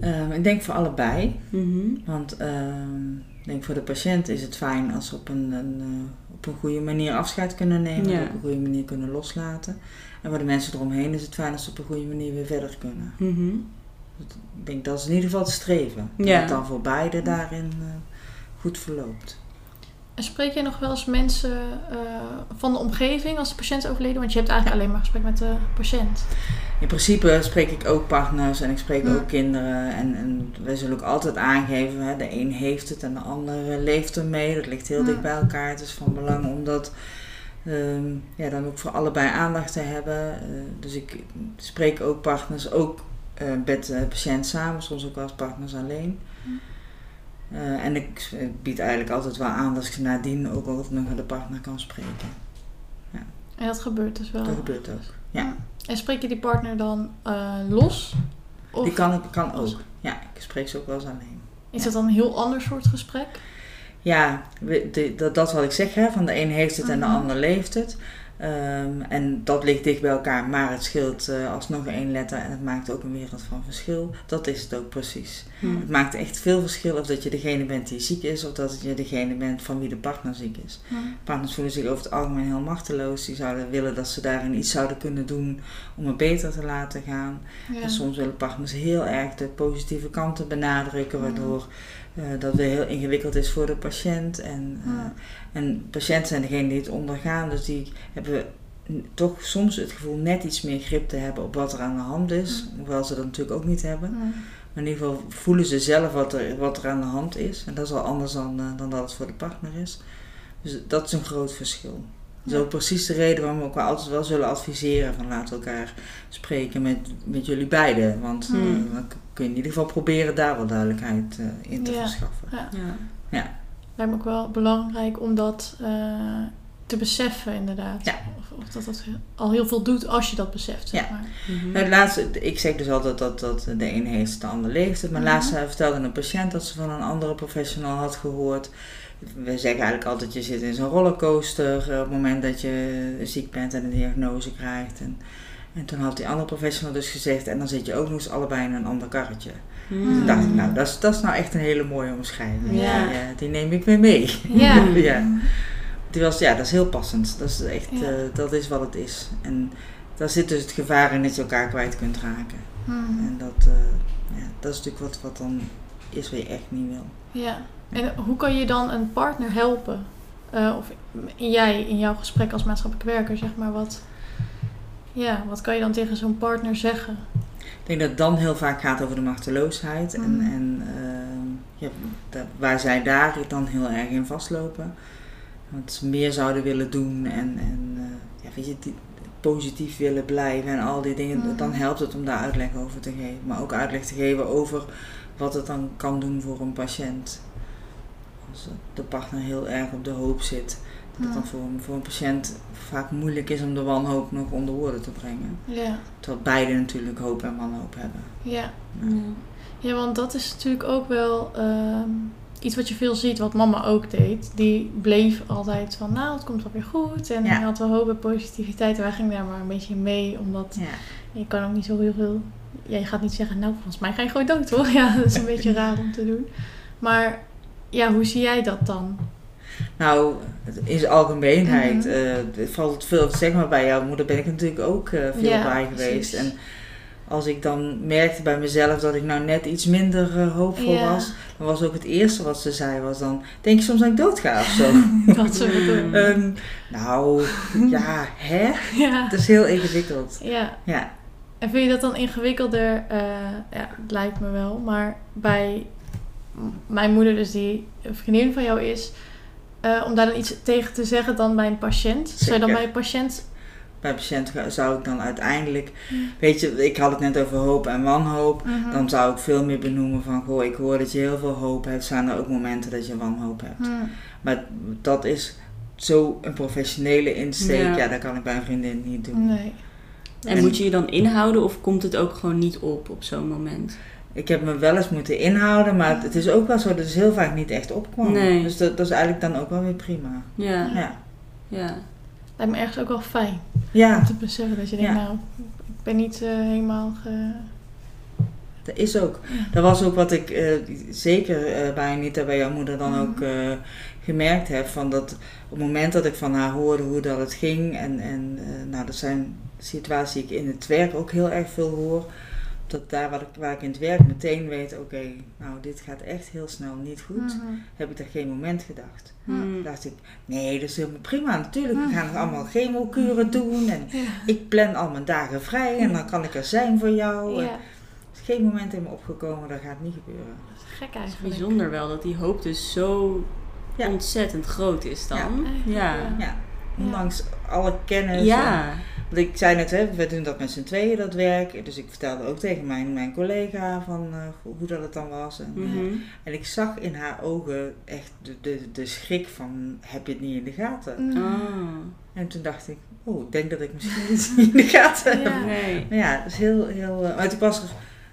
Ehm, ik denk voor allebei. Mhm. Want ehm, ik denk voor de patiënt is het fijn als ze op een, een, eh, op een goede manier afscheid kunnen nemen. Ja. Op een goede manier kunnen loslaten. En voor de mensen eromheen is het fijn als ze op een goede manier weer verder kunnen. Mhm. Ik denk dat is in ieder geval te streven. Dat het dan voor beide daarin eh, goed verloopt. En spreek je nog wel eens mensen eh, van de omgeving als de patiënt is overleden? Want je hebt eigenlijk alleen maar gesprek met de patiënt. In principe spreek ik ook partners en ik spreek Ja. ook kinderen. En, en wij zullen ook altijd aangeven, hè, de een heeft het en de ander eh, leeft ermee. Dat ligt heel Ja. dicht bij elkaar. Het is van belang om dat ehm, ja, dan ook voor allebei aandacht te hebben. Eh, dus ik spreek ook partners, ook met de patiënt samen, soms ook als partners alleen. Eh, en ik bied eigenlijk altijd wel aan dat ik nadien ook nog met de partner kan spreken. En dat gebeurt dus wel. Dat gebeurt ook. Ja. En spreek je die partner dan eh, los? Of Die kan, kan ook. Ja, ik spreek ze ook wel eens alleen. is dat dan een heel ander soort gesprek? Ja, de- dat, dat wat ik zeg, hè, van de een heeft het en de Mhm. ander leeft het. Ehm, en dat ligt dicht bij elkaar, maar het scheelt eh, alsnog één letter en het maakt ook een wereld van verschil. Dat is het ook precies. Hm. Het maakt echt veel verschil of dat je degene bent die ziek is of dat je degene bent van wie de partner ziek is. Partners voelen zich over het algemeen heel machteloos. Die zouden willen dat ze daarin iets zouden kunnen doen om het beter te laten gaan. Ja. En soms willen partners heel erg de positieve kanten benadrukken, Ja. waardoor eh, dat weer heel ingewikkeld is voor de patiënt. En, eh, Ja. En patiënten zijn degene die het ondergaan, dus die hebben toch soms het gevoel net iets meer grip te hebben op wat er aan de hand is, hoewel ze dat natuurlijk ook niet hebben. Ja. Maar in ieder geval voelen ze zelf wat er, wat er aan de hand is. En dat is al anders dan, eh, dan dat het voor de partner is. Dus dat is een groot verschil. Dat is ook precies de reden waarom we ook wel altijd wel zullen adviseren van laten we elkaar spreken met, met jullie beiden. Want eh, Hmm. dan kun je in ieder geval proberen daar wel duidelijkheid eh, in te Ja. verschaffen. Ja. Ja. Lijkt me ook wel belangrijk om dat eh, te beseffen, inderdaad. Ja. Of, of dat dat al heel veel doet als je dat beseft, zeg Ja. maar. Nou, de laatste, ik zeg dus altijd dat, dat de een heeft de ander leeft het. Maar Mhm. laatst eh, vertelde een patiënt dat ze van een andere professional had gehoord. We zeggen eigenlijk altijd, je zit in zo'n rollercoaster eh, op het moment dat je ziek bent en een diagnose krijgt. En, en toen had die andere professional dus gezegd, en dan zit je ook nog eens allebei in een ander karretje. Toen dacht ik, nou, dat is, dat is nou echt een hele mooie omschrijving. Ja. Die, die neem ik weer mee. Ja. (laughs) Ja. Die was, ja, dat is heel passend. Dat is echt, Ja. eh, dat is wat het is. En daar zit dus het gevaar in dat je elkaar kwijt kunt raken. Hmm. En dat, eh, ja, dat is natuurlijk wat, wat dan is wat je echt niet wil. Ja. En hoe kan je dan een partner helpen? Eh, of jij in jouw gesprek als maatschappelijk werker, zeg maar, wat, ja, wat kan je dan tegen zo'n partner zeggen? Ik denk dat het dan heel vaak gaat over de machteloosheid. En, Mhm. en ja, dat, waar zij daar dan heel erg in vastlopen. Want ze meer zouden willen doen en, en eh, ja, weet je, die, positief willen blijven en al die dingen, Mhm. dan helpt het om daar uitleg over te geven. Maar ook uitleg te geven over wat het dan kan doen voor een patiënt. Als de partner heel erg op de hoop zit, dat het dan voor een, voor een patiënt vaak moeilijk is om de wanhoop nog onder woorden te brengen. Ja, Terwijl beide natuurlijk hoop en wanhoop hebben. ja. Ja. Ja, want dat is natuurlijk ook wel ehm, iets wat je veel ziet, wat mama ook deed. Die bleef altijd van, nou, het komt wel weer goed. En Ja. hij had wel hoop en positiviteit. En wij gingen daar maar een beetje mee, omdat Ja. je kan ook niet zo heel veel... Ja, je gaat niet zeggen, nou, volgens mij ga je gewoon dood, toch? (laughs) Ja, dat is een beetje raar om te doen. Maar ja, hoe zie jij dat dan? Nou, in zijn algemeenheid Mhm. eh, het valt veel, zeg maar bij jouw moeder ben ik natuurlijk ook eh, veel Ja, bij geweest. precies. En als ik dan merkte bij mezelf dat ik nou net iets minder eh, hoopvol Ja. was, dan was ook het eerste wat ze zei was dan, denk je soms dat ik doodga of zo? (laughs) Dat het doen. Ehm, nou, (laughs) ja, hè? Ja. Het is heel ingewikkeld. ja. Ja, En vind je dat dan ingewikkelder? ja, het lijkt me wel. Maar bij mijn moeder, dus die een vriendin van jou is, eh, om daar dan iets tegen te zeggen dan bij een patiënt. Zou je dan bij een patiënt. bij patiënten zou ik dan uiteindelijk, weet je, ik had het net over hoop en wanhoop. Mhm. Dan zou ik veel meer benoemen van, goh, ik hoor dat je heel veel hoop hebt. Zijn er ook momenten dat je wanhoop hebt? Hm. Maar dat is zo een professionele insteek. Ja. Ja, dat kan ik bij een vriendin niet doen. Nee. En moet je je dan inhouden of komt het ook gewoon niet op op zo'n moment? Ik heb me wel eens moeten inhouden, maar het is ook wel zo dat het heel vaak niet echt opkwam. Nee. Dus dat, dat is eigenlijk dan ook wel weer prima. Ja, Ja, ja. Lijkt me ergens ook wel fijn ja om te beseffen dat je denkt, Ja. nou, ik ben niet eh, helemaal. Ge... dat is ook. Ja. Dat was ook wat ik eh, zeker eh, bij Anita, bij jouw moeder dan Mhm. ook eh, gemerkt heb. Van dat op het moment dat ik van haar hoorde hoe dat het ging. En, en eh, nou, dat zijn situaties die ik in het werk ook heel erg veel hoor. Dat daar waar ik, waar ik in het werk meteen weet, oké, nou dit gaat echt heel snel niet goed. Mhm. Heb ik er geen moment gedacht. Hmm. Toen dacht ik, nee, dat is helemaal prima. Natuurlijk, we Mhm. gaan nog allemaal chemokuren doen. En Ja. ik plan al mijn dagen vrij en dan kan ik er zijn voor jou. Ja, er is geen moment in me opgekomen, dat gaat niet gebeuren. dat is gek Het is eigenlijk. bijzonder wel dat die hoop dus zo Ja. ontzettend groot is dan. Ja. Ja, ondanks alle kennis. Ja. en- Want ik zei net, hè, we doen dat met z'n tweeën, dat werk. Dus ik vertelde ook tegen mijn, mijn collega van eh, hoe dat het dan was. En, eh, Mhm. en ik zag in haar ogen echt de, de, de schrik van, heb je het niet in de gaten? Mhm. Oh. En toen dacht ik, oh, ik denk dat ik misschien niet (laughs) in de gaten heb. Nee. Maar ja, het is heel, heel... eh, maar het was,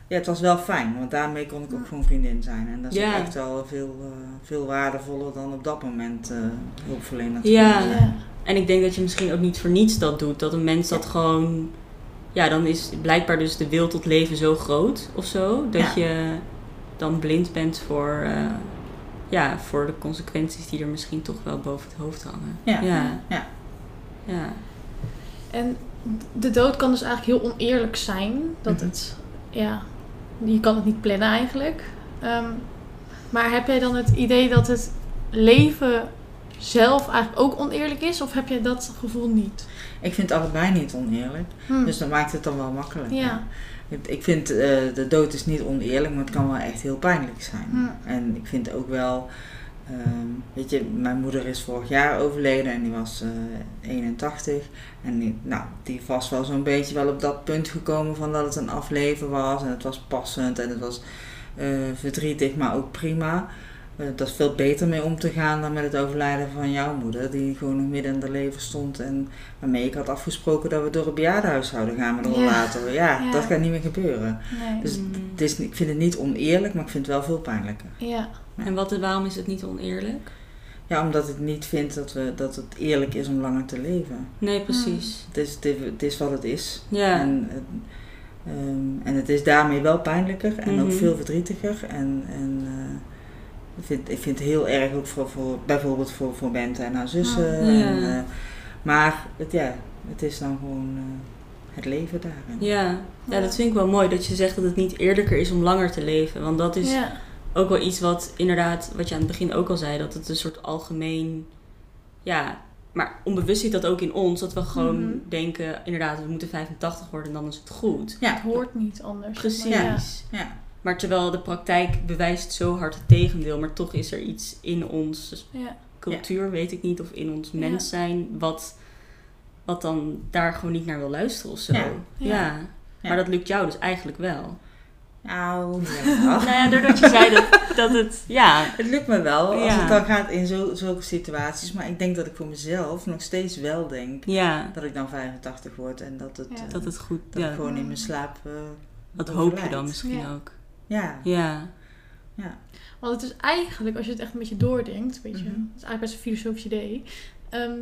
ja, het was wel fijn, want daarmee kon ik ook gewoon vriendin zijn. En dat is Ja. echt wel veel, veel waardevoller dan op dat moment eh hulpverlener Ja. zijn. Ja. En ik denk dat je misschien ook niet voor niets dat doet. Dat een mens dat gewoon... Ja, dan is blijkbaar dus de wil tot leven zo groot of zo. Dat Ja. je dan blind bent voor, eh, ja, voor de consequenties die er misschien toch wel boven het hoofd hangen. Ja. Ja. Ja. Ja. En de dood kan dus eigenlijk heel oneerlijk zijn. Dat Mhm. het, ja, je kan het niet plannen eigenlijk. Ehm, maar heb jij dan het idee dat het leven zelf eigenlijk ook oneerlijk is? Of heb je dat gevoel niet? Ik vind het allebei niet oneerlijk, Hm. dus dat maakt het dan wel makkelijk. Ja. Ik- Ik vind eh, de dood is niet oneerlijk, maar het kan wel echt heel pijnlijk zijn. Hm. En ik vind ook wel, ehm, weet je, mijn moeder is vorig jaar overleden en die was eh 81. En die, nou, die was wel zo'n beetje wel op dat punt gekomen van dat het een afleven was. En het was passend en het was eh, verdrietig, maar ook prima. Eh, dat is veel beter mee om te gaan dan met het overlijden van jouw moeder, die gewoon nog midden in haar leven stond. En waarmee ik had afgesproken dat we door het bejaardenhuis zouden gaan met een rollator. Ja, Ja. dat gaat niet meer gebeuren. Nee. Dus Mm. het is, ik vind het niet oneerlijk, maar ik vind het wel veel pijnlijker. Ja. En wat, waarom is het niet oneerlijk? Ja, omdat ik niet vind dat, we, dat het eerlijk is om langer te leven. Nee, precies. Het is, het is, het is wat het is. Ja. En, eh, ehm, en het is daarmee wel pijnlijker en ook Mhm. veel verdrietiger. En, en eh, ik, vind, ik vind het heel erg ook voor, voor bijvoorbeeld voor, voor Bente en haar zussen. Ja. En, eh, maar het, ja, het is dan gewoon eh, het leven daarin. Ja. ja, dat vind ik wel mooi dat je zegt dat het niet eerlijker is om langer te leven. Want dat is ja. ook wel iets wat inderdaad, wat je aan het begin ook al zei, dat het een soort algemeen, ja, maar onbewust zit dat ook in ons, dat we gewoon Mhm. denken, inderdaad, we moeten 85 worden en dan is het goed. Ja, Het hoort niet anders. Precies. Maar ja. Ja. Maar terwijl de praktijk bewijst zo hard het tegendeel, maar toch is er iets in ons Ja. cultuur, weet ik niet, of in ons Ja. mens zijn, wat, wat dan daar gewoon niet naar wil luisteren of zo. Ja. Ja. Ja. Maar dat lukt jou dus eigenlijk wel. Nou, ja. (laughs) Nou ja, doordat je zei dat, dat het, ja, Het lukt me wel als Ja. het dan gaat in zo, zulke situaties. Maar ik denk dat ik voor mezelf nog steeds wel denk ja, dat ik dan 85 word. En dat het, Ja. eh, dat het goed, dat ik gewoon in mijn slaap eh, dat hoop je dan misschien Ja. ook. Ja, Ja, ja. Want het is eigenlijk, als je het echt een beetje doordenkt, weet je, het is eigenlijk best een filosofisch idee, ehm,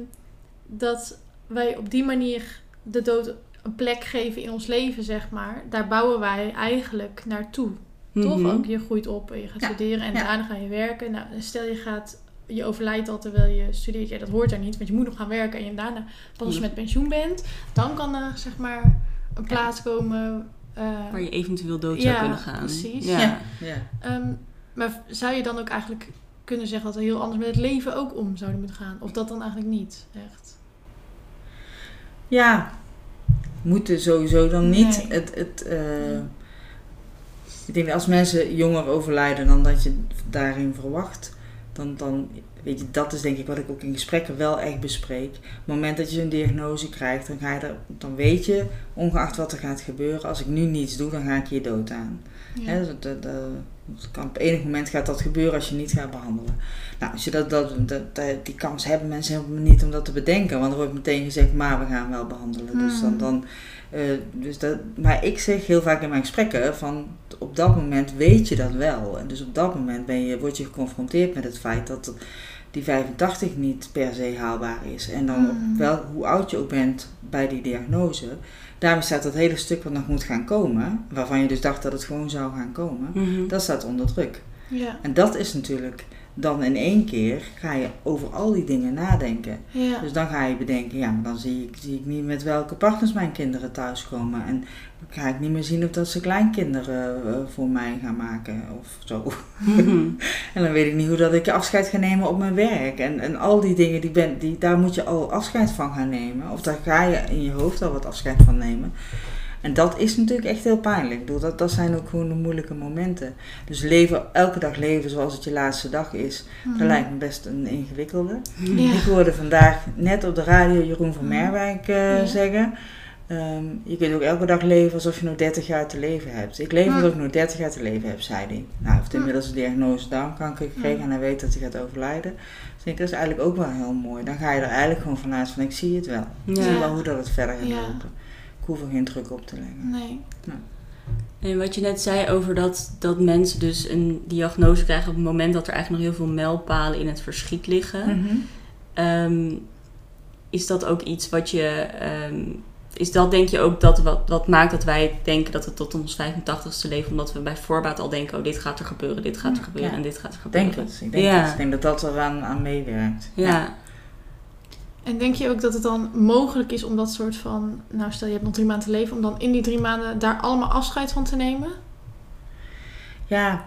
dat wij op die manier de dood een plek geven in ons leven, zeg maar. Daar bouwen wij eigenlijk naartoe. Toch? Mhm. Ook je groeit op en je gaat Ja. studeren en Ja. daarna ga je werken. Nou, stel je gaat, je overlijdt al terwijl je studeert. Ja, dat hoort er niet, want je moet nog gaan werken. En je daarna, pas als je met pensioen bent, dan kan er zeg maar een plaats komen. Eh, Waar je eventueel dood zou kunnen gaan. precies. Ja. Ja. ja. Ehm, maar zou je dan ook eigenlijk kunnen zeggen dat we heel anders met het leven ook om zouden moeten gaan? Of dat dan eigenlijk niet, echt? Ja, moeten sowieso dan niet. Nee. Het, het, eh, Ja. Ik denk dat als mensen jonger overlijden dan dat je daarin verwacht, dan, dan weet je, dat is denk ik wat ik ook in gesprekken wel echt bespreek. Op het moment dat je een diagnose krijgt, dan, ga je er, dan weet je, ongeacht wat er gaat gebeuren, als ik nu niets doe, dan ga ik je dood aan. Ja. Hè, dat, dat, kan, op enig moment gaat dat gebeuren als je niet gaat behandelen. Nou, als je dat, dat, die kans hebben mensen helemaal niet om dat te bedenken. Want er wordt meteen gezegd, maar we gaan wel behandelen. Dus dan, Hmm. dan, eh, dus dat, maar ik zeg heel vaak in mijn gesprekken van op dat moment weet je dat wel. En dus op dat moment ben je, word je geconfronteerd met het feit dat die 85 niet per se haalbaar is. En dan op wel hoe oud je ook bent bij die diagnose. Daarom staat dat hele stuk wat nog moet gaan komen, waarvan je dus dacht dat het gewoon zou gaan komen, Mhm. dat staat onder druk. Ja. En dat is natuurlijk dan in één keer ga je over al die dingen nadenken. Ja. Dus dan ga je bedenken, ja, maar dan zie ik, zie ik niet met welke partners mijn kinderen thuiskomen. En ga ik niet meer zien of dat ze kleinkinderen eh, voor mij gaan maken of zo. Mhm. (laughs) En dan weet ik niet hoe dat ik afscheid ga nemen op mijn werk. En, en al die dingen, die ben, die, daar moet je al afscheid van gaan nemen. Of daar ga je in je hoofd al wat afscheid van nemen. En dat is natuurlijk echt heel pijnlijk. Ik bedoel, dat, dat zijn ook gewoon de moeilijke momenten. Dus leven, elke dag leven zoals het je laatste dag is, Mhm. dat lijkt me best een ingewikkelde. Ja. Ik hoorde vandaag net op de radio Jeroen van Merwijk eh, Ja. zeggen. ehm, je kunt ook elke dag leven alsof je nog 30 jaar te leven hebt. Ik leef Hm. alsof ik nog 30 jaar te leven heb, zei hij. Nou, heeft inmiddels een diagnose darmkanker gekregen en hij weet dat hij gaat overlijden. Dus ik dat is eigenlijk ook wel heel mooi. Dan ga je er eigenlijk gewoon vanuit van, ik zie het wel. Ik zie wel hoe dat het verder gaat lopen. Ik hoef er geen druk op te leggen. Nee. En wat je net zei over dat, dat mensen dus een diagnose krijgen op het moment dat er eigenlijk nog heel veel mijlpalen in het verschiet liggen. Mhm. Ehm, is dat ook iets wat je. ehm, is dat denk je ook dat wat, wat maakt dat wij denken dat we tot ons 85ste leven, omdat we bij voorbaat al denken: oh, dit gaat er gebeuren, dit gaat er gebeuren Ja. en dit gaat er gebeuren. denk het. Ik denk, Ja. het. ik denk dat dat eraan aan meewerkt. Ja. En denk je ook dat het dan mogelijk is om dat soort van... Nou, stel je hebt nog drie maanden te leven... om dan in die drie maanden daar allemaal afscheid van te nemen? Ja,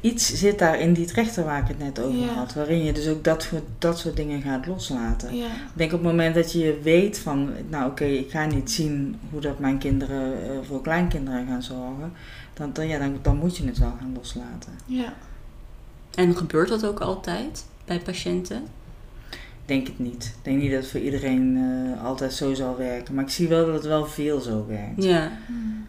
iets zit daar in die trechter waar ik het net over Ja. had. Waarin je dus ook dat, soort- dat soort dingen gaat loslaten. Ja. Ik denk op het moment dat je weet van, nou oké, ik ga niet zien hoe dat mijn kinderen eh, voor kleinkinderen gaan zorgen. Dan, dan, ja, dan, dan moet je het wel gaan loslaten. Ja. En gebeurt dat ook altijd bij patiënten? Ik denk het niet. Ik denk niet dat het voor iedereen eh, altijd zo zal werken. Maar ik zie wel dat het wel veel zo werkt. Ja.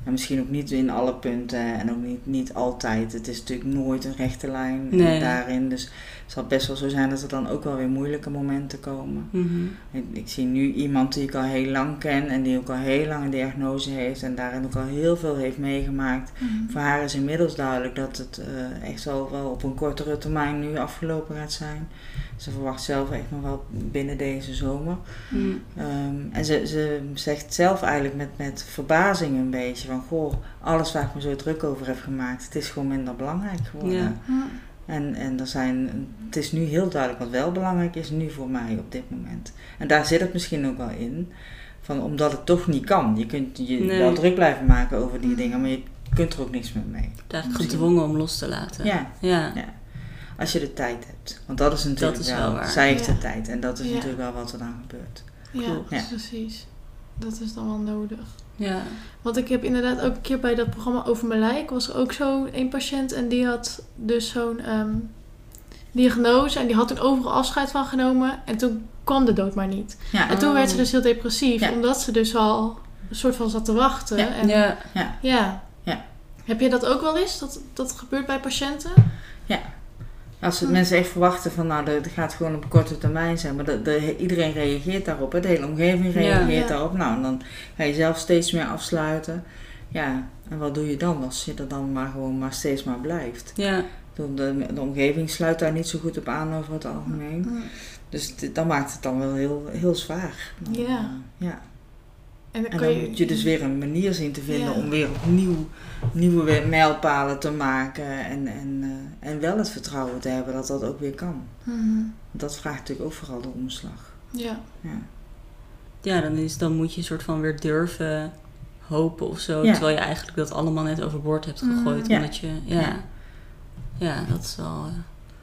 En misschien ook niet in alle punten en ook niet, niet altijd. Het is natuurlijk nooit een rechte lijn Nee. daarin. Dus het zal best wel zo zijn dat er dan ook wel weer moeilijke momenten komen. Mhm. Ik, ik zie nu iemand die ik al heel lang ken en die ook al heel lang een diagnose heeft en daarin ook al heel veel heeft meegemaakt. Mhm. Voor haar is inmiddels duidelijk dat het eh, echt wel, wel op een kortere termijn nu afgelopen gaat zijn. Ze verwacht zelf echt nog wel binnen deze zomer. Mhm. Ehm, en ze, ze zegt zelf eigenlijk met, met verbazing een beetje van... Goh, alles waar ik me zo druk over heb gemaakt, het is gewoon minder belangrijk geworden. Ja. En, en er zijn, het is nu heel duidelijk wat wel belangrijk is nu voor mij op dit moment. En daar zit het misschien ook wel in. Van, omdat het toch niet kan. Je kunt je Nee. wel druk blijven maken over die dingen, maar je kunt er ook niks meer mee. Eigenlijk Misschien. gedwongen om los te laten. Ja, Ja. als je de tijd hebt. Want dat is natuurlijk is wel, wel waar. zij heeft Ja. de tijd. En dat is Ja. natuurlijk wel wat er dan gebeurt. Ja, Klopt. Ja. precies. Dat is dan wel nodig. Ja. Want ik heb inderdaad ook een keer bij dat programma Over mijn lijk... was er ook zo een patiënt en die had dus zo'n ehm, diagnose... en die had toen overal afscheid van genomen... en toen kwam de dood maar niet. Ja, En toen werd ze dus heel depressief... Ja. omdat ze dus al een soort van zat te wachten. Ja. En, Ja. ja. Ja. Heb je dat ook wel eens? Dat dat gebeurt bij patiënten? Als Hm. mensen echt verwachten van nou, dat gaat gewoon op korte termijn zijn. Maar de, de- iedereen reageert daarop. hè. De hele omgeving reageert Ja. daarop. Nou, dan ga je zelf steeds meer afsluiten. Ja, en wat doe je dan als je er dan maar gewoon maar steeds maar blijft? Ja. De, de, omgeving sluit daar niet zo goed op aan over het algemeen. Dus dit- dat maakt het dan wel heel, heel zwaar. Dan, Ja. eh, ja. En dan En dan moet je dus weer een manier zien te vinden Ja. om weer opnieuw nieuwe we- mijlpalen te maken. En, en, eh, en wel het vertrouwen te hebben dat dat ook weer kan. Mhm. Dat vraagt natuurlijk ook vooral de omslag. Ja. Ja, Ja, dan, is, dan moet je een soort van weer durven hopen of zo. Ja. Terwijl je eigenlijk dat allemaal net overboord hebt Mm. gegooid. Ja. Omdat je, ja. Ja. Ja, dat is wel eh,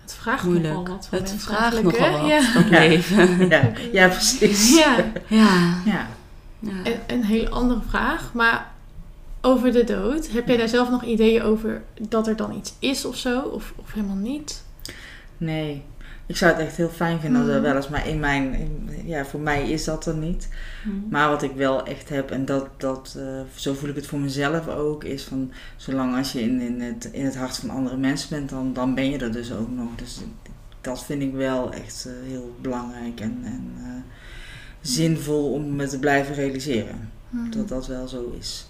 Het vraagt moeilijk. nogal wat van Het vraagt nogal wat, Ja. leven. ja, ja (laughs) precies. Ja. Ja. Ja. Ja. En een hele andere vraag, maar over de dood. Heb jij daar zelf nog ideeën over dat er dan iets is of zo? Of, of helemaal niet? Nee, ik zou het echt heel fijn vinden als er Mhm. wel eens, maar in mijn, in- ja, voor mij is dat er niet. Mm. Maar wat ik wel echt heb, en dat, dat, eh, zo voel ik het voor mezelf ook, is van zolang als je in, in, het, in het hart van andere mensen bent, dan, dan ben je er dus ook nog. Dus dat vind ik wel echt eh, heel belangrijk en, en eh, zinvol om me te blijven realiseren. Mhm. Dat dat wel zo is.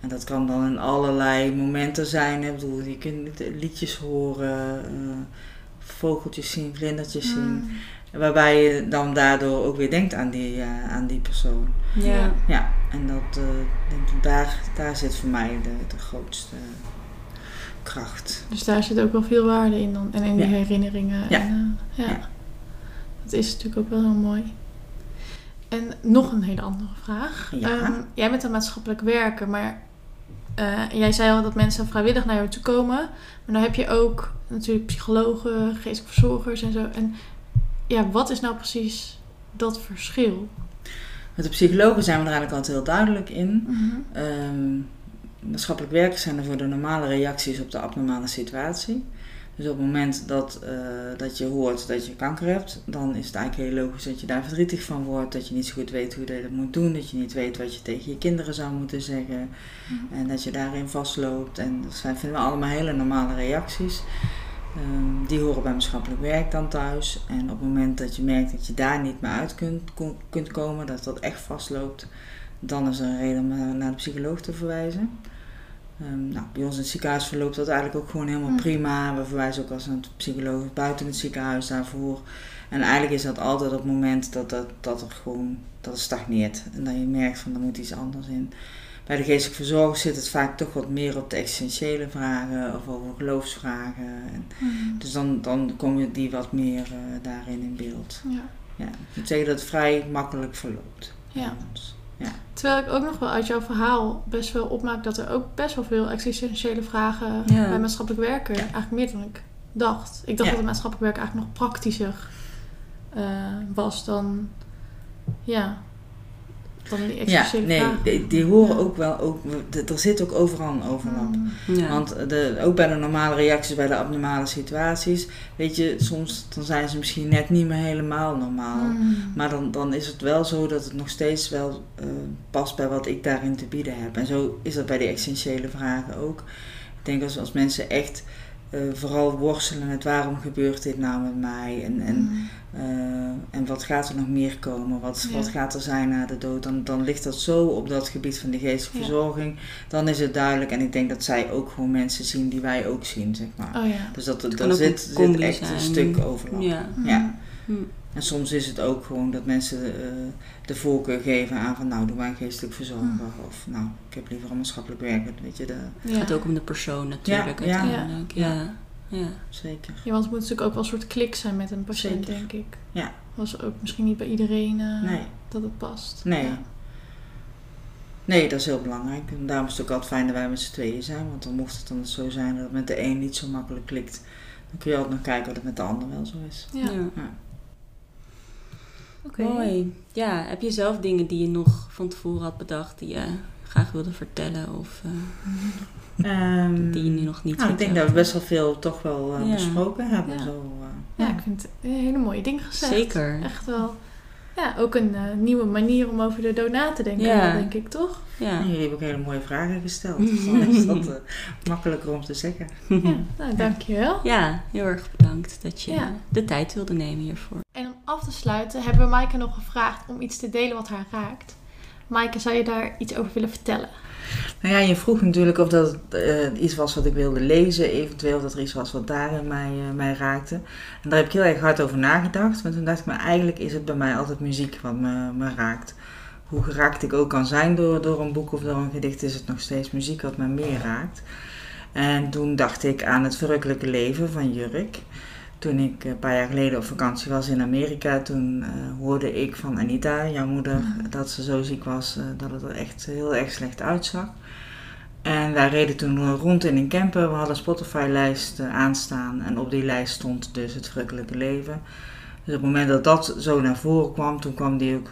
En dat kan dan in allerlei momenten zijn. Ik bedoel, je kunt liedjes horen, eh, vogeltjes zien, vlindertjes zien. Mhm. Waarbij je dan daardoor ook weer denkt aan die, eh, aan die persoon. Ja. Ja, en dat, eh, denk ik, daar, daar zit voor mij de, de grootste kracht. Dus daar zit ook wel veel waarde in dan. En in die Ja. herinneringen. En, eh, ja. Ja. Dat is natuurlijk ook wel heel mooi. En nog een hele andere vraag. Ja. Ehm, jij bent een maatschappelijk werker, maar eh, jij zei al dat mensen vrijwillig naar jou toe komen. Maar dan heb je ook natuurlijk psychologen, geestelijke verzorgers en zo. En ja, wat is nou precies dat verschil? Met de psychologen zijn we er eigenlijk altijd heel duidelijk in. Mhm. Ehm, maatschappelijk werkers zijn er voor de normale reacties op de abnormale situatie. Dus op het moment dat, eh, dat je hoort dat je kanker hebt, dan is het eigenlijk heel logisch dat je daar verdrietig van wordt. Dat je niet zo goed weet hoe je dat moet doen. Dat je niet weet wat je tegen je kinderen zou moeten zeggen. En dat je daarin vastloopt. En dat zijn, vinden we allemaal hele normale reacties. Ehm, die horen bij maatschappelijk werk dan thuis. En op het moment dat je merkt dat je daar niet meer uit kunt, kon- kunt komen, dat dat echt vastloopt, dan is er een reden om naar de psycholoog te verwijzen. Ehm, nou, bij ons in het ziekenhuis verloopt dat eigenlijk ook gewoon helemaal Mm. prima. We verwijzen ook als een psycholoog buiten het ziekenhuis daarvoor. En eigenlijk is dat altijd op het moment dat, dat, dat er gewoon dat het stagneert. En dat je merkt van er moet iets anders in. Bij de geestelijke verzorgers zit het vaak toch wat meer op de essentiële vragen of over geloofsvragen. En Mhm. dus dan, dan komen die wat meer eh, daarin in beeld. Ja. Ja, ik moet zeggen dat het vrij makkelijk verloopt. bij Ja. ons. Terwijl ik ook nog wel uit jouw verhaal best wel opmaak dat er ook best wel veel existentiële vragen Ja. bij maatschappelijk werken. Eigenlijk meer dan ik dacht. Ik dacht dat het maatschappelijk werken eigenlijk nog praktischer eh, was dan, ja, dan die Ja, nee, vragen. die, die horen Ja. ook wel, ook, er zit ook overal een overlap. Mm. Ja. Want de, ook bij de normale reacties, bij de abnormale situaties, weet je, soms dan zijn ze misschien net niet meer helemaal normaal. Mm. Maar dan, dan is het wel zo dat het nog steeds wel eh, past bij wat ik daarin te bieden heb. En zo is dat bij die essentiële vragen ook. Ik denk als, als mensen echt eh, vooral worstelen met waarom gebeurt dit nou met mij en, en, Mm. eh, en wat gaat er nog meer komen, wat, Ja. wat gaat er zijn na de dood, dan, dan ligt dat zo op dat gebied van de geestelijke Ja. verzorging. Dan is het duidelijk en ik denk dat zij ook gewoon mensen zien die wij ook zien, zeg maar. Oh ja. Dus dat, dat ook zit, zit echt een stuk overlap. Ja. Ja. Hm. En soms is het ook gewoon dat mensen eh, de voorkeur geven aan van nou doe maar een geestelijk verzorger Hm. of nou ik heb liever een maatschappelijk werker, weet je, de, Het Ja. gaat ook om de persoon natuurlijk Ja, ja. uiteindelijk. Ja. Ja. Ja. zeker. Ja, want het moet natuurlijk ook wel een soort klik zijn met een patiënt, Zeker. denk ik. Ja. Was ook misschien niet bij iedereen eh, Nee. dat het past. Nee. Ja. Nee, dat is heel belangrijk. En daarom is het ook altijd fijn dat wij met z'n tweeën zijn. Want dan mocht het dan zo zijn dat het met de een niet zo makkelijk klikt. Dan kun je altijd nog kijken of het met de ander wel zo is. Ja. Oké. Mooi. Ja, heb je zelf dingen die je nog van tevoren had bedacht die je graag wilde vertellen of uh, um, die je nu nog niet nou, Ik denk dat we best wel veel toch wel uh, Ja. besproken hebben. Ja. Zo, uh, Ja, ik vind het een hele mooie dingen gezegd. Zeker. Echt wel. Ja, ook een eh, nieuwe manier om over de dood na te denken, Ja. denk ik, toch? Ja. En jullie hebben ook hele mooie vragen gesteld. Dus (laughs) dan is dat uh, makkelijker om te zeggen. Ja, nou, dankjewel. ja, heel erg bedankt dat je Ja. de tijd wilde nemen hiervoor. En af te sluiten hebben we Maaike nog gevraagd om iets te delen wat haar raakt. Maaike, zou je daar iets over willen vertellen? Nou ja, je vroeg natuurlijk of dat uh, iets was wat ik wilde lezen, eventueel of dat er iets was wat daarin mij, uh, mij raakte. En daar heb ik heel erg hard over nagedacht. Want toen dacht ik, maar eigenlijk is het bij mij altijd muziek wat me, me raakt. Hoe geraakt ik ook kan zijn door, door een boek of door een gedicht, is het nog steeds muziek wat me meer raakt. En toen dacht ik aan het verrukkelijke leven van Jurk. Toen ik een paar jaar geleden op vakantie was in Amerika, toen uh, hoorde ik van Anita, jouw moeder, mm. dat ze zo ziek was uh, dat het er echt heel erg slecht uitzag. En wij reden toen rond in een camper, we hadden een Spotify-lijst uh, aanstaan en op die lijst stond dus het verrukkelijke leven. Dus op het moment dat dat zo naar voren kwam, toen kwam die ook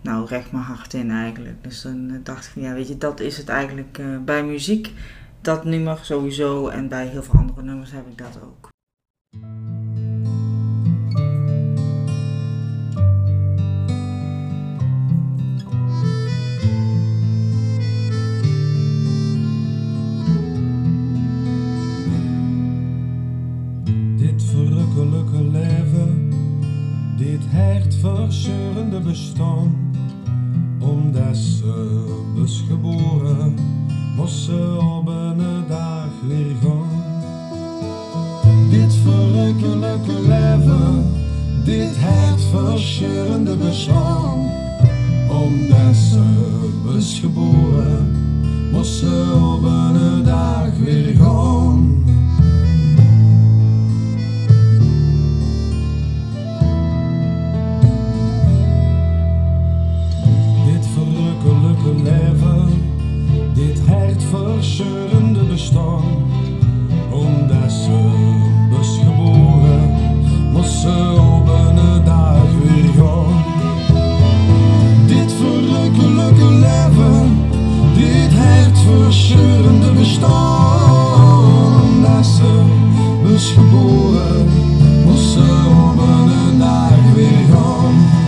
nou, recht mijn hart in eigenlijk. Dus dan dacht ik van ja, weet je, dat is het eigenlijk bij muziek, dat nummer sowieso en bij heel veel andere nummers heb ik dat ook. Dit hartverscheurende bestaan. Omdat ze was geboren, moest ze op een dag weer gaan. Dit verrukkelijke leven, dit hartverscheurende bestaan. Omdat ze was geboren, moest ze op een dag weer gaan. Hartverscheurende bestaan. Omdat ze was geboren, moest ze op een dag weer gaan. Dit verrukkelijke leven, dit hartverscheurende bestaan. Omdat ze was geboren, moest ze op een dag weer gaan.